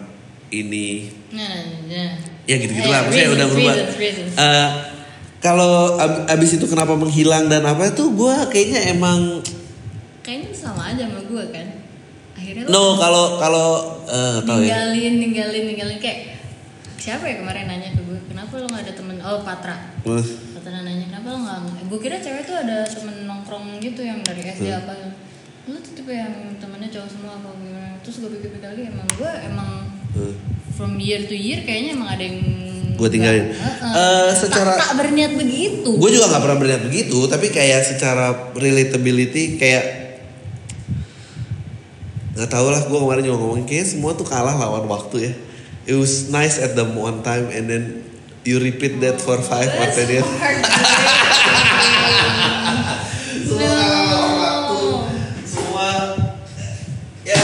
ini Nah, nah, nah. Ya gitu gitulah maksudnya Reasons, udah berubah reasons, reasons. Eh, kalau ab- abis itu kenapa menghilang dan apa itu gue kayaknya emang Kayaknya sama aja sama gue kan. Akhirnya lo no kalau kalau eh tahu ya ninggalin, ninggalin, ninggalin kayak siapa ya kemarin nanya ke gue, kenapa lo gak ada temen? Oh Patra. Eh, Patra nanya kenapa lo gak? Gue kira cewek tuh ada temen nongkrong gitu yang dari SD Hmm. apa. Lo tuh tipe yang temennya cowok semua apa gimana? Terus gue pikir-pikir lagi emang gue emang eh. From year to year kayaknya emang ada yang Gua tinggalin. Heeh. Eh, secara- tak, tak berniat begitu. gue juga nggak pernah berniat begitu tapi kayak secara relatability kayak nggak tau lah gue kemarin juga ngomongin kayak semua tuh kalah lawan waktu ya it was nice at the one time and then you repeat that for five or ten years semua kalah lawan waktu semua ya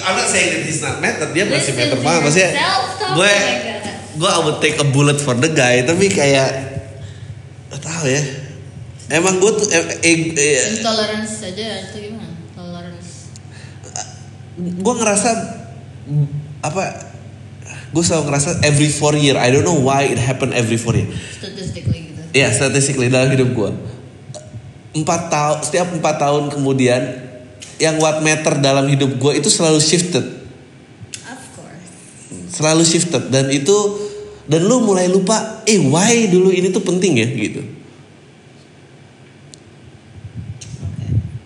I'm not saying not matter dia masih matter banget maksudnya gue gue I would take a bullet for the guy tapi kayak gak tahu ya emang gue tuh eh, eh, eh, Intolerance saja itu gimana? Tolerance. gue ngerasa apa gue selalu ngerasa every four year I don't know why it happen every four year Statistically gitu. ya statistically dalam hidup gue empat tahun setiap empat tahun kemudian yang what matter dalam hidup gue itu selalu shifted. Selalu shifted. Dan itu dan lu mulai lupa eh why dulu ini tuh penting ya? Gitu.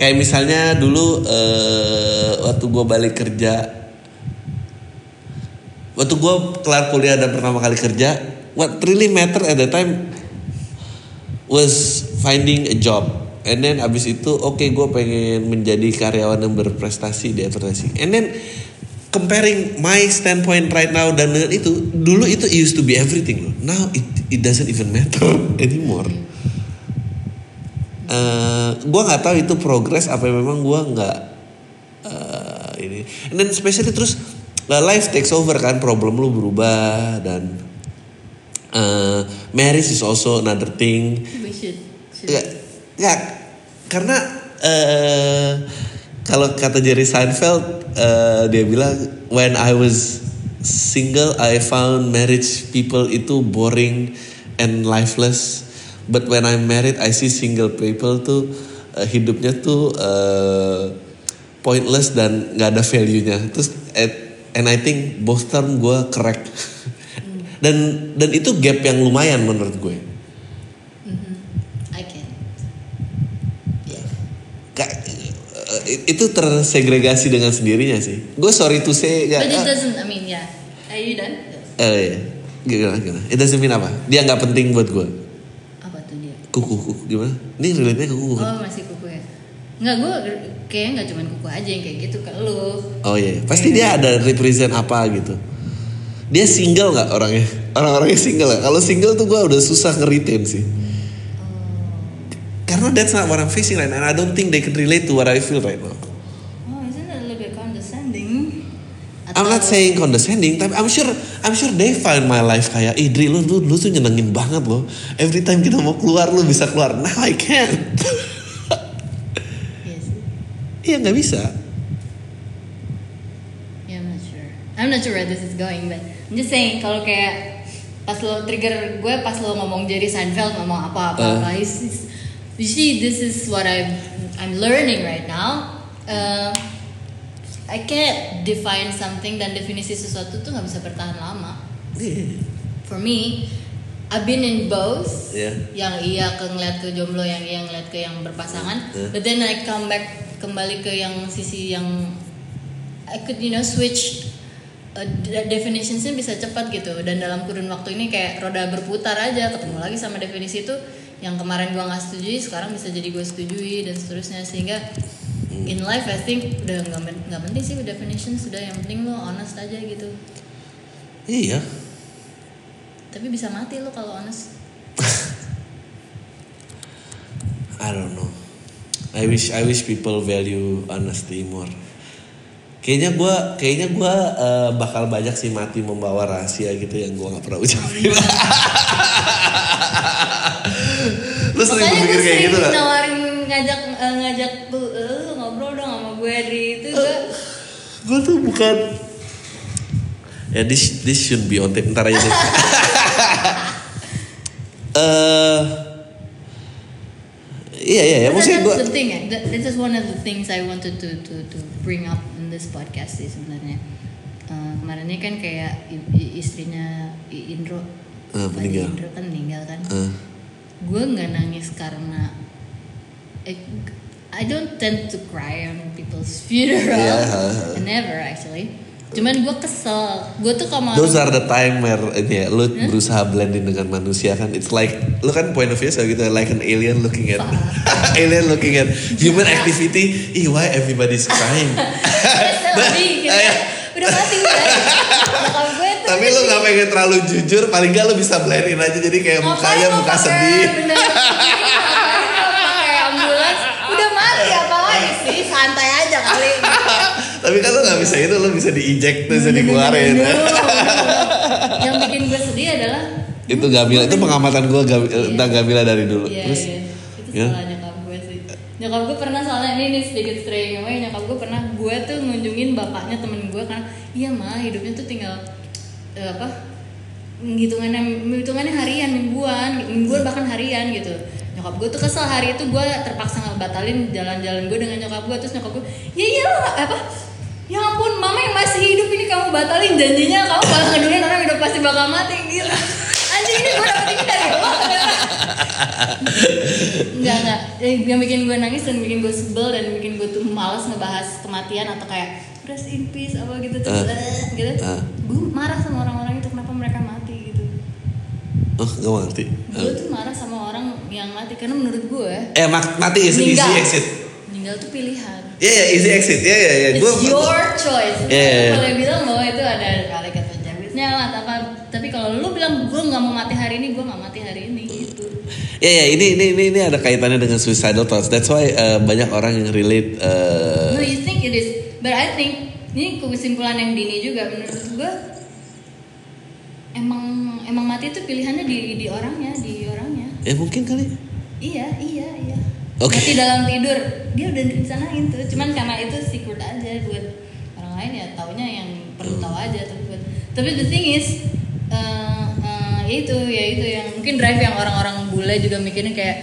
Kayak misalnya dulu eh, waktu gue balik kerja waktu gue kelar kuliah dan pertama kali kerja what really matter at the time was finding a job. And then abis itu oke gue pengen menjadi karyawan yang berprestasi di advertising. And then comparing my standpoint right now dan dengan itu dulu itu used to be everything loh now it it doesn't even matter <laughs> anymore eh gue nggak tahu itu progress apa memang gue nggak eh, ini and then especially terus uh, life takes over kan problem lu berubah dan eh marriage is also another thing We should. should. Nggak, nggak. karena eh kalau kata Jerry Seinfeld eh, dia bilang when I was single I found marriage people itu boring and lifeless. But when I'm married I see single people tuh eh, hidupnya tuh eh, pointless dan nggak ada value-nya. Terus at- and I think both term gue correct. <laughs> Dan dan itu gap yang lumayan menurut gue Mhm. I can. Yeah. Ka- eh, itu tersegregasi dengan sendirinya sih. Gue sorry to say ya. But it eh, doesn't. I mean, yeah. Are you done? Eh, iya. gimana gimana? It doesn't mean apa? Dia nggak penting buat gue. Apa tuh dia? Kuku kuku gimana? Ini relate nya kuku. kan? Oh masih kuku ya. Nggak, gue kayaknya nggak cuman kuku aja yang kayak gitu ke lu. Oh iya, pasti dia ada represent apa gitu. Dia single nggak orangnya? Orang-orangnya single nggak? Kalau single tuh gue udah susah nge-retain sih. Karena that's not what I'm facing right now. And I don't think they can relate to what I feel right now. Oh, isn't that a little bit condescending? I'm not saying condescending, tapi I'm sure I'm sure they find my life kayak Idri lu, lu lu tuh nyenengin banget loh. Every time kita mau keluar lu bisa keluar. <laughs> Now I can't. Yes. Iya nggak bisa. Yeah, I'm not sure. I'm not sure where this is going, but I'm just saying kalau kayak pas lo trigger gue pas lo ngomong Jerry Seinfeld ngomong apa apa apa, Uh. is- is- you see this is what I'm I'm learning right now. Uh, I can't define something dan definisi sesuatu tuh nggak bisa bertahan lama. <laughs> For me, I've been in both. Iya. Yang iya ke ngeliat ke jomblo, yang iya ngeliat ke yang berpasangan. Iya. But then I come back kembali ke yang sisi yang I could you know switch uh, de- definitionsnya bisa cepat gitu dan dalam kurun waktu ini kayak roda berputar aja ketemu lagi sama definisi itu yang kemarin gua nggak setujui sekarang bisa jadi gue setujui dan seterusnya sehingga in life I think udah nggak penting sih definition sudah yang penting lo honest aja gitu Iya. tapi bisa mati lo kalau honest <laughs> I don't know. I wish I wish people value honesty more. Kayaknya gue kayaknya gua eh, bakal banyak sih mati membawa rahasia gitu yang gue nggak pernah <laughs> ucapin. <laughs> Lu sering Makanya berpikir kayak gitu gak? nawarin ngajak eh, ngajak lu eh, lu ngobrol dong sama gue di itu gue Gue tuh bukan ya this this should be on tape ntar aja deh. <laughs> Eh iya iya ya maksudnya gue the thing ya. That- is one of the things I wanted to to to bring up in this podcast sih sebenarnya. Eh, kemarin ini kan kayak istrinya Indro, Pak meninggal. Indro kan meninggal kan. Eh, Gue nggak nangis karena eh, I don't tend to cry on people's funeral. Yeah. I never actually. Cuman gue kesel. Gue tuh kalau mau Those are the time where ini ya, lu berusaha blending dengan manusia kan. It's like lu kan point of view gitu like an alien looking at <laughs> alien looking at human activity. Ih, why everybody's crying? <laughs> gitu. <laughs> Iya. Udah mati udah. Tuh Tapi lu gak pengen terlalu jujur, paling gak lu bisa blendin aja jadi kayak mukanya Ngapain lo muka pakai- sedih. Bener. Pakai ambulans? Udah mati apa lagi sih? Santai aja kali. <laughs> Tapi kan lu gak bisa itu, lu bisa diinjek terus dikeluarin. <laughs> Yang bikin gue sedih adalah itu Gamila, itu pengamatan gue tentang Gamila dari dulu. Iya, Terus iya. Itu ya? salah nyokap gue sih. Nyokap gue pernah soalnya ini nih sedikit straying away. Nyokap gue pernah gue tuh ngunjungin bapaknya temen gue karena iya mah hidupnya tuh tinggal eh, apa hitungannya hitungannya harian mingguan mingguan bahkan harian gitu. Nyokap gue tuh kesel hari itu gue terpaksa ngebatalin jalan-jalan gue dengan nyokap gue terus nyokap gue ya iyalah apa? Ya ampun mama yang masih hidup ini kamu batalin janjinya kamu bakal ngedulin orang udah pasti bakal mati. Gitu. Anjing ini gue dapet ini dari lo Enggak, enggak. Eh, Yang bikin gue nangis dan bikin gue sebel dan bikin gue tuh males ngebahas kematian atau kayak rest in peace apa gitu Ah. eh, gitu. Ah. Gue marah sama orang-orang itu kenapa mereka mati gitu. oh gak ngerti. Gue tuh marah sama orang yang mati karena menurut gue Eh mati is easy meninggal, exit. meninggal tuh pilihan. Iya ya easy exit. Iya iya iya. It's Gua your choice. Iya, iya, iya. Boleh bilang bahwa itu ada malaikat penjabitnya lah, apa. Tapi kalau lu bilang gue nggak mau mati hari ini, gue nggak mati hari ini gitu. Ya ya ini ini ini ini ada kaitannya dengan suicidal thoughts. That's why uh, banyak orang yang relate. Uh, No, you think it is, but I think ini kesimpulan yang dini juga menurut gue. Emang emang mati itu pilihannya di di orangnya, di orangnya. ya mungkin kali. Iya, iya, iya. Oke. Mati dalam tidur, dia udah direncanain tuh. Cuman karena itu secret aja buat orang lain ya taunya yang perlu tahu aja tapi buat tapi the thing is eh, eh, ya itu ya itu yang mungkin drive yang orang-orang bule juga mikirnya kayak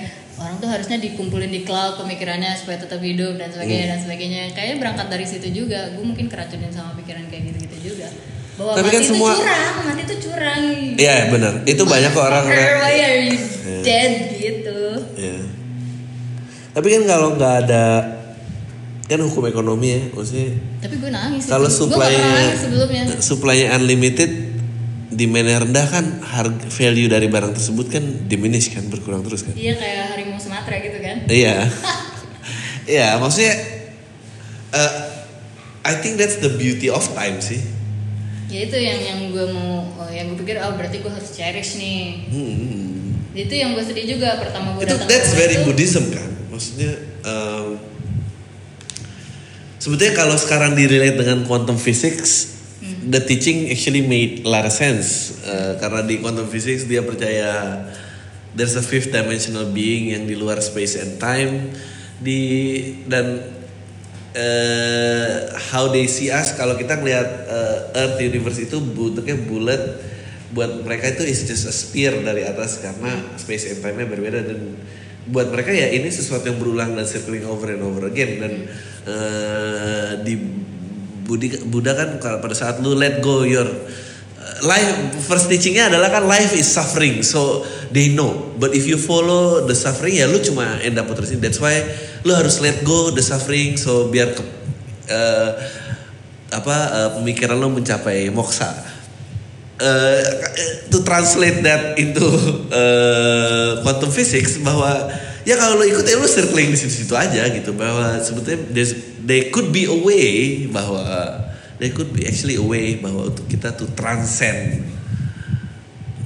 tuh harusnya dikumpulin di cloud pemikirannya supaya tetap hidup dan sebagainya dan sebagainya kayaknya berangkat dari situ juga gue mungkin keracunin sama pikiran kayak gitu-gitu juga bahwa Tapi mati kan itu semua- curang mati itu curang Iya benar. Itu banyak kok orang. Motherfucker, why are you Iya. dead gitu Ya. Tapi kan kalau nggak ada kan hukum ekonomi ya, maksudnya tapi gue nangis kalau supply-nya sebelumnya supply-nya unlimited demand-nya rendah kan harga value dari barang tersebut kan diminish kan berkurang terus kan. iya kayak Sumatera gitu kan? Iya. ya maksudnya uh, I think that's the beauty of time sih. Ya itu yang yang gue mau oh, yang gue pikir oh berarti gue harus cherish nih. Hmm. itu yang gue sedih juga pertama gue itu datang that's very itu, Buddhism kan? Maksudnya um, sebetulnya kalau sekarang direlate dengan quantum physics the teaching actually made a lot of sense. Uh, karena di quantum physics dia percaya there's a fifth dimensional being yang di luar space and time. Di dan uh, how they see us kalau kita ngelihat uh, Earth universe itu bentuknya bulat buat mereka itu is just a sphere dari atas karena space and time-nya berbeda. Dan buat mereka ya ini sesuatu yang berulang dan circling over and over again. Dan uh, di Buddha kan pada saat lu let go your life first teachingnya adalah kan life is suffering so they know. But if you follow the suffering ya lu cuma end up terusin that's why lu harus let go the suffering so biar ke, uh, apa uh, pemikiran lu mencapai moksa. Uh, to translate that into uh, quantum physics bahwa ya kalau lo ikut ya lo circling di situ-situ aja gitu. Bahwa sebetulnya there's, they could be a way bahwa they could be actually a way bahwa untuk kita tuh transcend.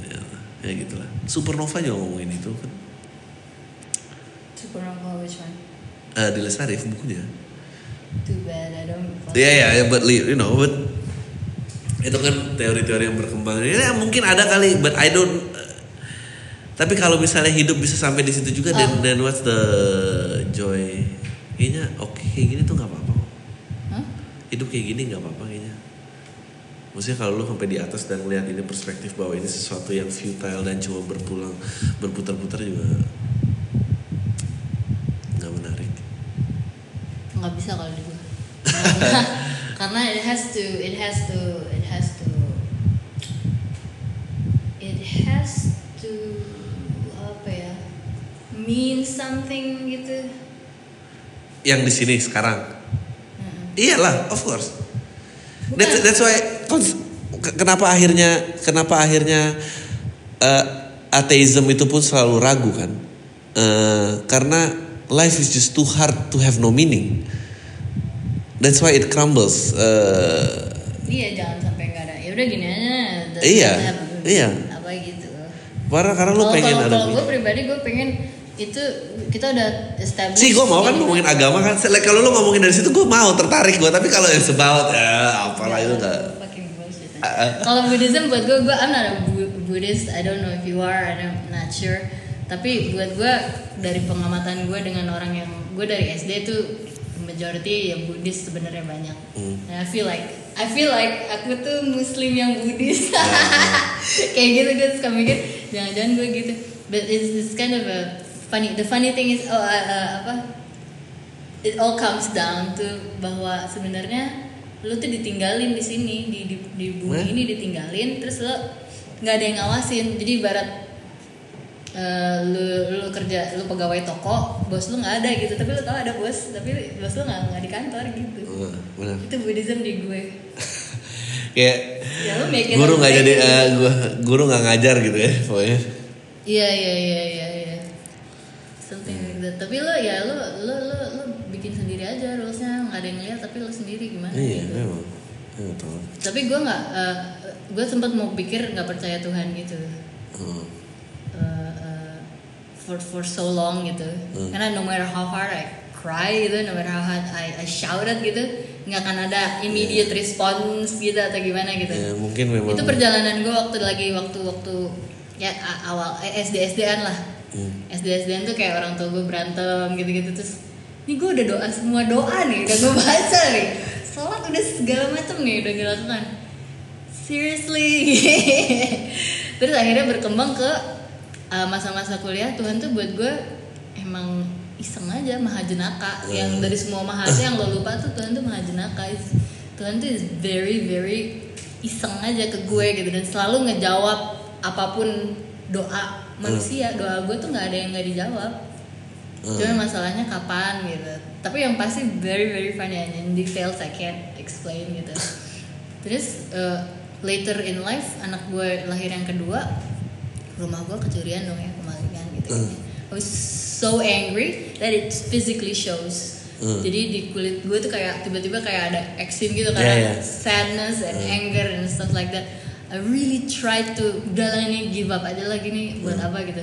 Ya, ya gitulah supernova juga ngomongin itu kan. Supernova which one? Uh, di Lesarif bukunya. Too bad I don't ya ya ya but you know but itu kan teori-teori yang berkembang. Ya mungkin ada kali but I don't uh, tapi kalau misalnya hidup bisa sampai di situ juga dan Oh. dan what's the joy? Kayaknya oke kayak gini tuh nggak apa-apa? Hidup kayak gini nggak apa-apa kayaknya. Maksudnya kalau lu sampai di atas dan lihat ini perspektif bahwa ini sesuatu yang futile dan cuma berpulang berputar-putar juga nggak menarik. Nggak bisa kalau di gue <laughs> karena it has to it has to it has to it has to apa ya mean something gitu. Yang di sini sekarang. Iyalah of course. That's, that's why kenapa akhirnya kenapa akhirnya uh, ateism itu pun selalu ragu kan? Uh, karena life is just too hard to have no meaning. That's why it crumbles. Uh, iya jangan sampai nggak ada ya udah gini aja Iya, iya. apa gitu karena karena lu pengen kalau ada kalau gue pribadi gue pengen itu kita udah establish Sih gue mau kan ngomongin agama kan. Kalau lu ngomongin dari situ gue mau tertarik gue. Tapi kalau yang about ya apalah itu enggak. Ah, ah. Kalau Buddhism buat gue, gue I'm not a Bu- Buddhist. I don't know if you are. I'm not sure. Tapi buat gue dari pengamatan gue dengan orang yang gue dari SD tuh majority ya Buddhis sebenarnya banyak. Hmm. And I feel like I feel like aku tuh Muslim yang Buddhis. <laughs> Kayak gitu gue suka mikir jangan-jangan gue gitu. But it's, it's kind of a funny. The funny thing is oh uh, uh, apa? It all comes down to bahwa sebenarnya lu tuh ditinggalin di sini di di, di bumi Hah? ini ditinggalin terus lo nggak ada yang ngawasin jadi ibarat eh, lu lu kerja lu pegawai toko bos lu nggak ada gitu tapi lu tau ada bos tapi bos lu nggak nggak di kantor gitu Uh, itu Buddhism di gue <laughs> Kayak ya lu guru nggak jadi gua guru nggak ngajar gitu ya pokoknya. iya iya iya iya iya that tapi lo ya lo lo lo lo bikin sendiri aja rulesnya nggak ada yang lihat tapi lo sendiri gimana Iya gitu memang. Iya tahu. tapi gue nggak eh, gue sempat mau pikir nggak percaya Tuhan gitu Uh, uh, uh, for for so long gitu Hmm. karena no matter how hard I cry gitu no matter how hard I, I shouted gitu nggak akan ada immediate response gitu atau gimana gitu ya mungkin memang. itu perjalanan gue waktu lagi waktu waktu ya awal eh, SD SDan lah Hmm. SD SDan tuh kayak orang tua gue berantem gitu gitu terus ini gue udah doa semua doa nih udah gue baca nih sholat udah segala macam nih udah gue lakukan seriously. <laughs> Terus akhirnya berkembang ke uh, masa-masa kuliah. Tuhan tuh buat gue emang iseng aja maha jenaka. Yang dari semua mahaja yang lo lupa tuh Tuhan tuh maha jenaka. Tuhan tuh is very very iseng aja ke gue gitu dan selalu ngejawab apa pun doa manusia doa gue tuh nggak ada yang nggak dijawab Hmm. Cuma masalahnya kapan gitu. Tapi yang pasti very very funny and in details I can't explain gitu. Terus uh, later in life anak gue lahir yang kedua, rumah gue kecurian dong ya kemalingan gitu. Hmm. I was so angry that it physically shows. Hmm. Jadi di kulit gue tuh kayak tiba-tiba kayak ada eksim gitu Yeah, karena yeah. sadness and anger and stuff like that. I really tried to udah lah ini give up aja lagi nih buat Hmm. apa gitu.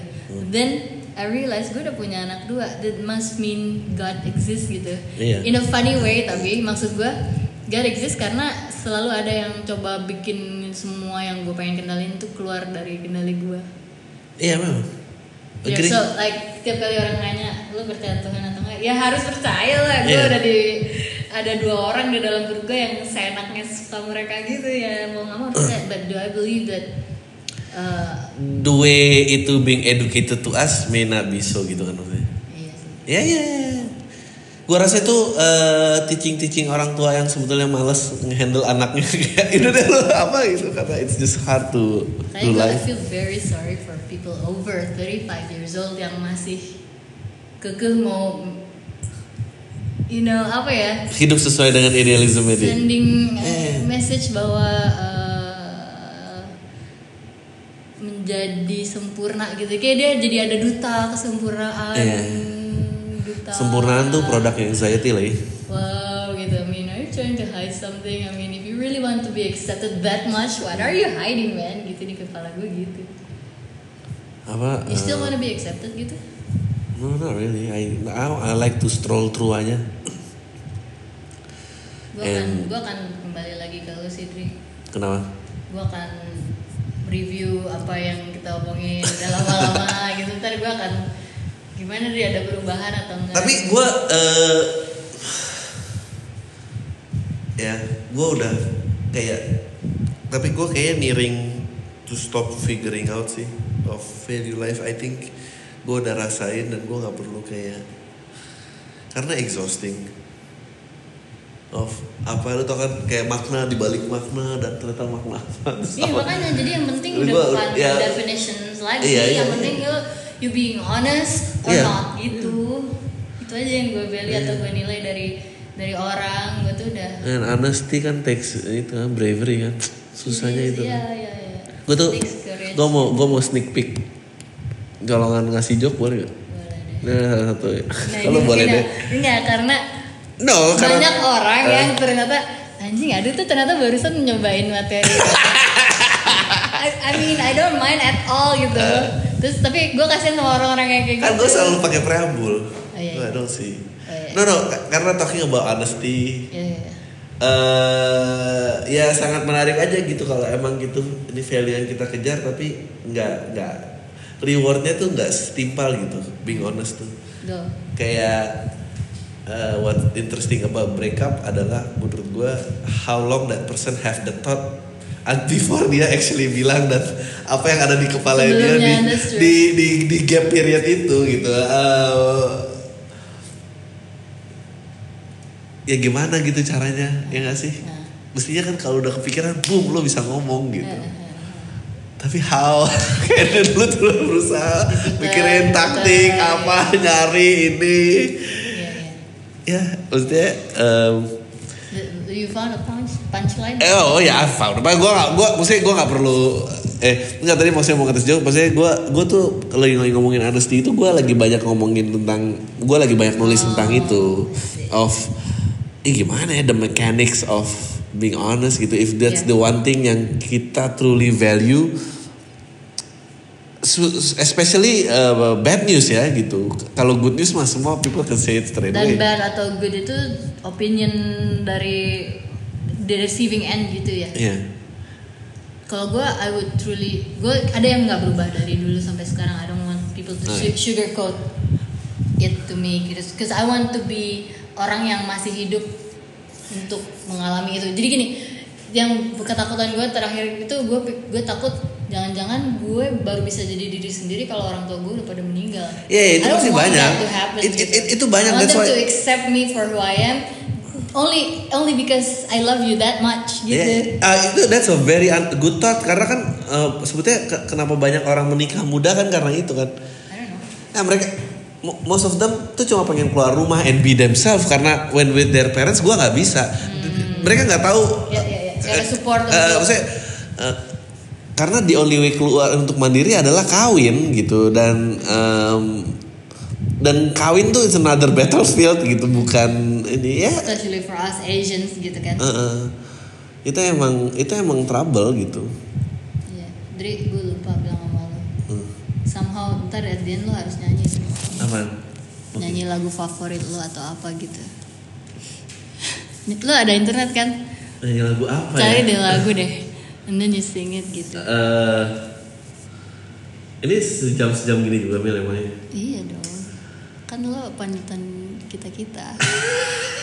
Then I realized gue udah punya anak dua. That must mean God exists gitu. Iya. In a funny way tapi maksud gue God exists karena selalu ada yang coba bikin semua yang gue pengen kendalin tuh keluar dari kendali gue. Iya memang. Ya, Agree. so like tiap kali orang nanya lu percaya Tuhan atau enggak, ya harus percaya lah. Gue Iya. udah di ada dua orang di dalam gue yang seenaknya suka mereka gitu ya mau nggak mau percaya. But do I believe that uh, The way itu being educated to us may not be so gitu kan maksudnya. iya sih. Ya ya. Gua rasa itu eh, teaching-teaching orang tua yang sebetulnya males ngehandle anaknya ini deh lo apa gitu karena it's just hard to Saya do gue I life. feel very sorry for people over 35 years old yang masih kekeh mau you know apa ya Hidup sesuai dengan idealisme dia. sending uh, Eh. message bahwa uh, menjadi sempurna gitu kayak dia jadi ada duta kesempurnaan Iya. duta Sempurnaan tuh produk anxiety lah ya. wow gitu I mean are you trying to hide something I mean if you really want to be accepted that much what are you hiding man gitu di kepala gue gitu Apa? you still eh, wanna be accepted gitu No, not really. I, I, I like to stroll through aja. gue akan gue akan kembali lagi ke lu sih Dri Kenapa? gue akan review apa yang kita omongin udah lama-lama <laughs> gitu ntar gue akan gimana dia ada perubahan atau enggak Tapi gue eh ya gue udah kayak tapi gue kayak nearing to stop figuring out sih of value life I think gue udah rasain dan gue nggak perlu kayak karena exhausting of apa lu tau kan kayak makna dibalik makna dan ternyata makna apa <laughs> iya apa. makanya jadi yang penting udah bukan ya. definitions lagi Iya, iya, yang iya. penting you you being honest or Iya. not gitu itu aja yang gue value atau gue nilai dari dari orang gue tuh udah and honesty kan takes itu kan bravery kan <tsk> susahnya itu iya iya iya gue tuh gue mau gue mau sneak peek golongan ngasih joke boleh gak? boleh deh Nah, salah satu ya. nah, Kalau boleh deh. enggak karena No, karena banyak orang Eh. yang ternyata anjing aduh tuh ternyata barusan nyobain materi I, I mean I don't mind at all gitu terus tapi gue kasihan sama orang-orang yang kayak Eh. kan gitu gue selalu pakai preambul. Oh, iya, iya. Oh, iya. No no, ka- karena talking about honesty, Iya, iya, iya. eh ya sangat menarik aja gitu kalau emang gitu ini value yang kita kejar tapi nggak nggak rewardnya tuh nggak setimpal gitu being honest tuh. Go. kayak uh, what interesting about breakup adalah menurut gue how long that person have the thought and <laughs> before dia actually bilang dan apa yang ada di kepala dia di, di di di gap period itu gitu. Uh, ya gimana gitu caranya ya nggak sih? Nah. mestinya kan kalau udah kepikiran boom lo bisa ngomong gitu. Eh, tapi how <laughs> kayaknya dulu tuh berusaha mikirin taktik apa nyari ini Iya, iya. ya maksudnya em, The- You found a punch punchline? eh oh ya found apa gue gak gue maksudnya gue gak perlu eh enggak tadi maksudnya mau ngetes jauh maksudnya gue gue tuh kalau lagi lagi ngomongin honesty itu gue lagi banyak ngomongin tentang gue lagi banyak nulis tentang itu of eh gimana ya the mechanics of being honest gitu if that's Yeah. the one thing yang kita truly value especially uh, bad news ya gitu kalau good news mah semua people can say it straight Dan away bad atau good itu opinion dari the receiving end gitu ya. Iya. Kalau gue, I would truly, gue ada yang nggak berubah dari dulu sampai sekarang. I don't want people to iya. sugarcoat it to me, gitu. Because I want to be orang yang masih hidup untuk mengalami itu. Jadi gini, yang ketakutan gue terakhir itu gue gue takut jangan-jangan gue baru bisa jadi diri sendiri kalau orang tua gue udah pada meninggal. Iya, itu I don't pasti banyak. happen, It- it- gitu. it- itu banyak, I want why- to accept me for who I am. Only only because I love you that much gitu. Yeah. Ah, itu that's a very good thought karena kan uh, sebetulnya ke- kenapa banyak orang menikah muda kan karena itu kan. I don't know. Nah mereka most of them tuh cuma pengen keluar rumah and be themselves karena when with their parents gua nggak bisa. Mereka nggak tahu. Hmm. Ya, ya, ya. Ada support Eh, untuk- maksudnya, eh, karena the only way keluar untuk mandiri adalah kawin gitu dan em, dan kawin tuh it's another battlefield gitu bukan ini ya especially for us Asians gitu kan eh, eh. itu emang itu emang trouble gitu Iya, Dri, gue lupa bilang sama lo. Hmm. Somehow ntar at the end lo harus nyanyi Dri. Apaan? Nyanyi lagu favorit lo atau apa gitu. Lo ada internet kan? Nyanyi lagu apa Cari ya? deh lagu <laughs> deh. And then you sing it gitu. Eh, ini sejam sejam gini juga Mil emangnya. Iya dong. Kan lo panutan kita-kita.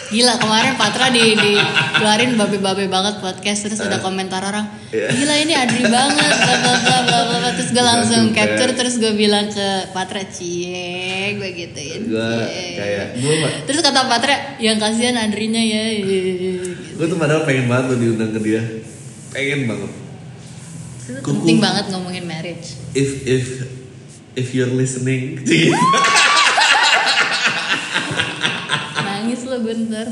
Gila kemarin Patra di, di keluarin babe-babe banget podcast terus ada komentar orang Iya. gila ini Adri banget bla bla bla bla bla bla." terus gue langsung juga. capture terus gue bilang ke Patra cie gue gituin Gue kayak terus kata Patra yang kasihan Adrinya ya gitu. gue tuh padahal pengen banget lo diundang ke dia. Pengen banget. Kuku. penting banget ngomongin marriage If if if you're listening, <laughs> ntar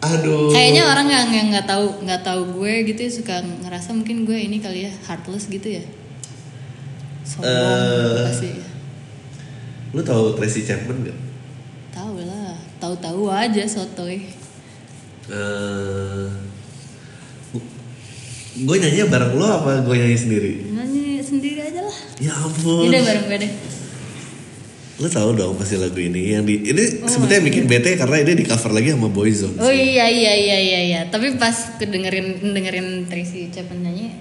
aduh. Kayaknya orang yang yang nggak tahu nggak tahu gue gitu ya suka ngerasa mungkin gue ini kali ya heartless gitu ya. Sombong Eh. pasti. Lu tahu Tracy Chapman gak? Tahu lah, tahu-tahu aja sotoy. Eh, gue nyanyi bareng lo apa gue nyanyi sendiri? Nyanyi sendiri aja lah. Ya ampun. Ini bareng gue deh. Lo tahu dong pasti lagu ini yang di ini Oh sebetulnya bikin bete karena ini di cover lagi sama Boyzone. Oh iya iya iya iya iya. Tapi pas kedengerin dengerin Tracy Chapman nyanyi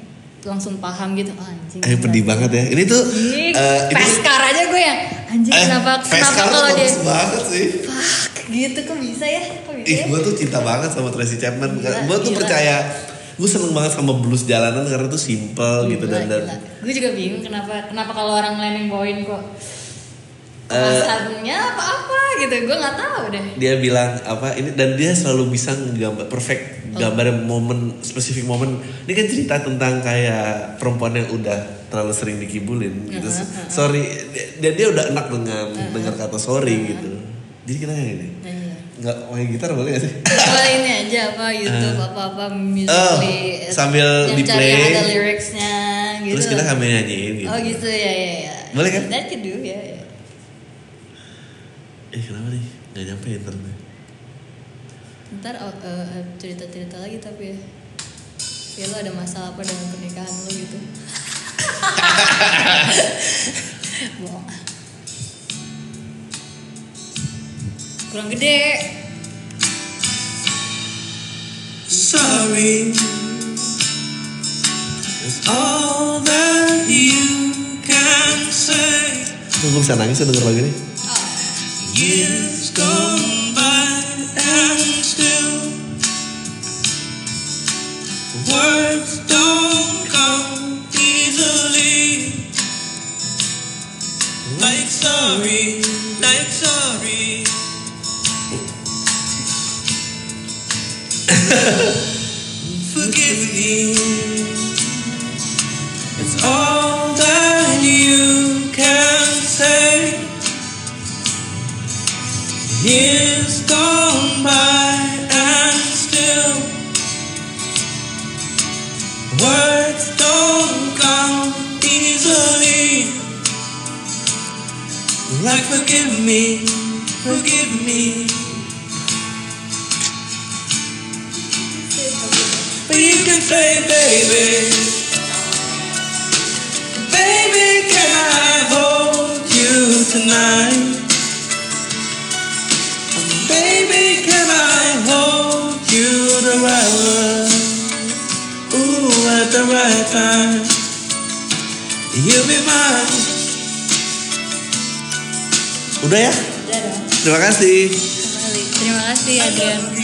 langsung paham gitu. Oh, anjing. Eh pedih banget ya. Ini tuh Ih, eh, ini Peskar aja gue ya. Anjing eh, kenapa kenapa kalau dia banget sih. fuck gitu kok bisa ya? Kok bisa? Ih, ya? gue tuh cinta banget sama Tracy Chapman. Gila, gue tuh gila. percaya, gue seneng banget sama blues jalanan karena tuh simple gitu dan dan Gue juga bingung kenapa kenapa kalau orang lain yang bawain kok Eh. Rasanya apa-apa gitu, gue nggak tahu deh. dia bilang apa ini dan dia selalu bisa nggambar perfect Oh. gambar momen spesifik momen ini kan cerita tentang kayak perempuan yang udah terlalu sering dikibulin gitu Uh-huh, sorry dan dia udah enak dengan dengar kata sorry gitu jadi kita yang ini Iya. nggak main gitar boleh gak sih <laughs> Coba ini aja apa YouTube apa-apa musically Oh, sambil di play. yang ada lyricsnya gitu. terus kita kami nyanyiin gitu Oh gitu ya ya ya. Boleh kan? That could do ya. ya. Eh kenapa nih nggak nyampe internet Ntar eh, cerita-cerita lagi tapi ya. Ya lo ada masalah apa dengan pernikahan lo gitu. <laughs> Kurang gede. sorry all that you can say. Lu gue bisa nangis ya denger lagu ini Years gone by and still words don't come easily. Like sorry, like sorry. <laughs> Forgive me. Forgive me, forgive me. But you can say, baby, baby, can I hold you tonight? Baby, can I hold you the right way? Ooh, at the right time. You'll be mine. Udah ya Udah dong. terima kasih. Terima kasih Adrian.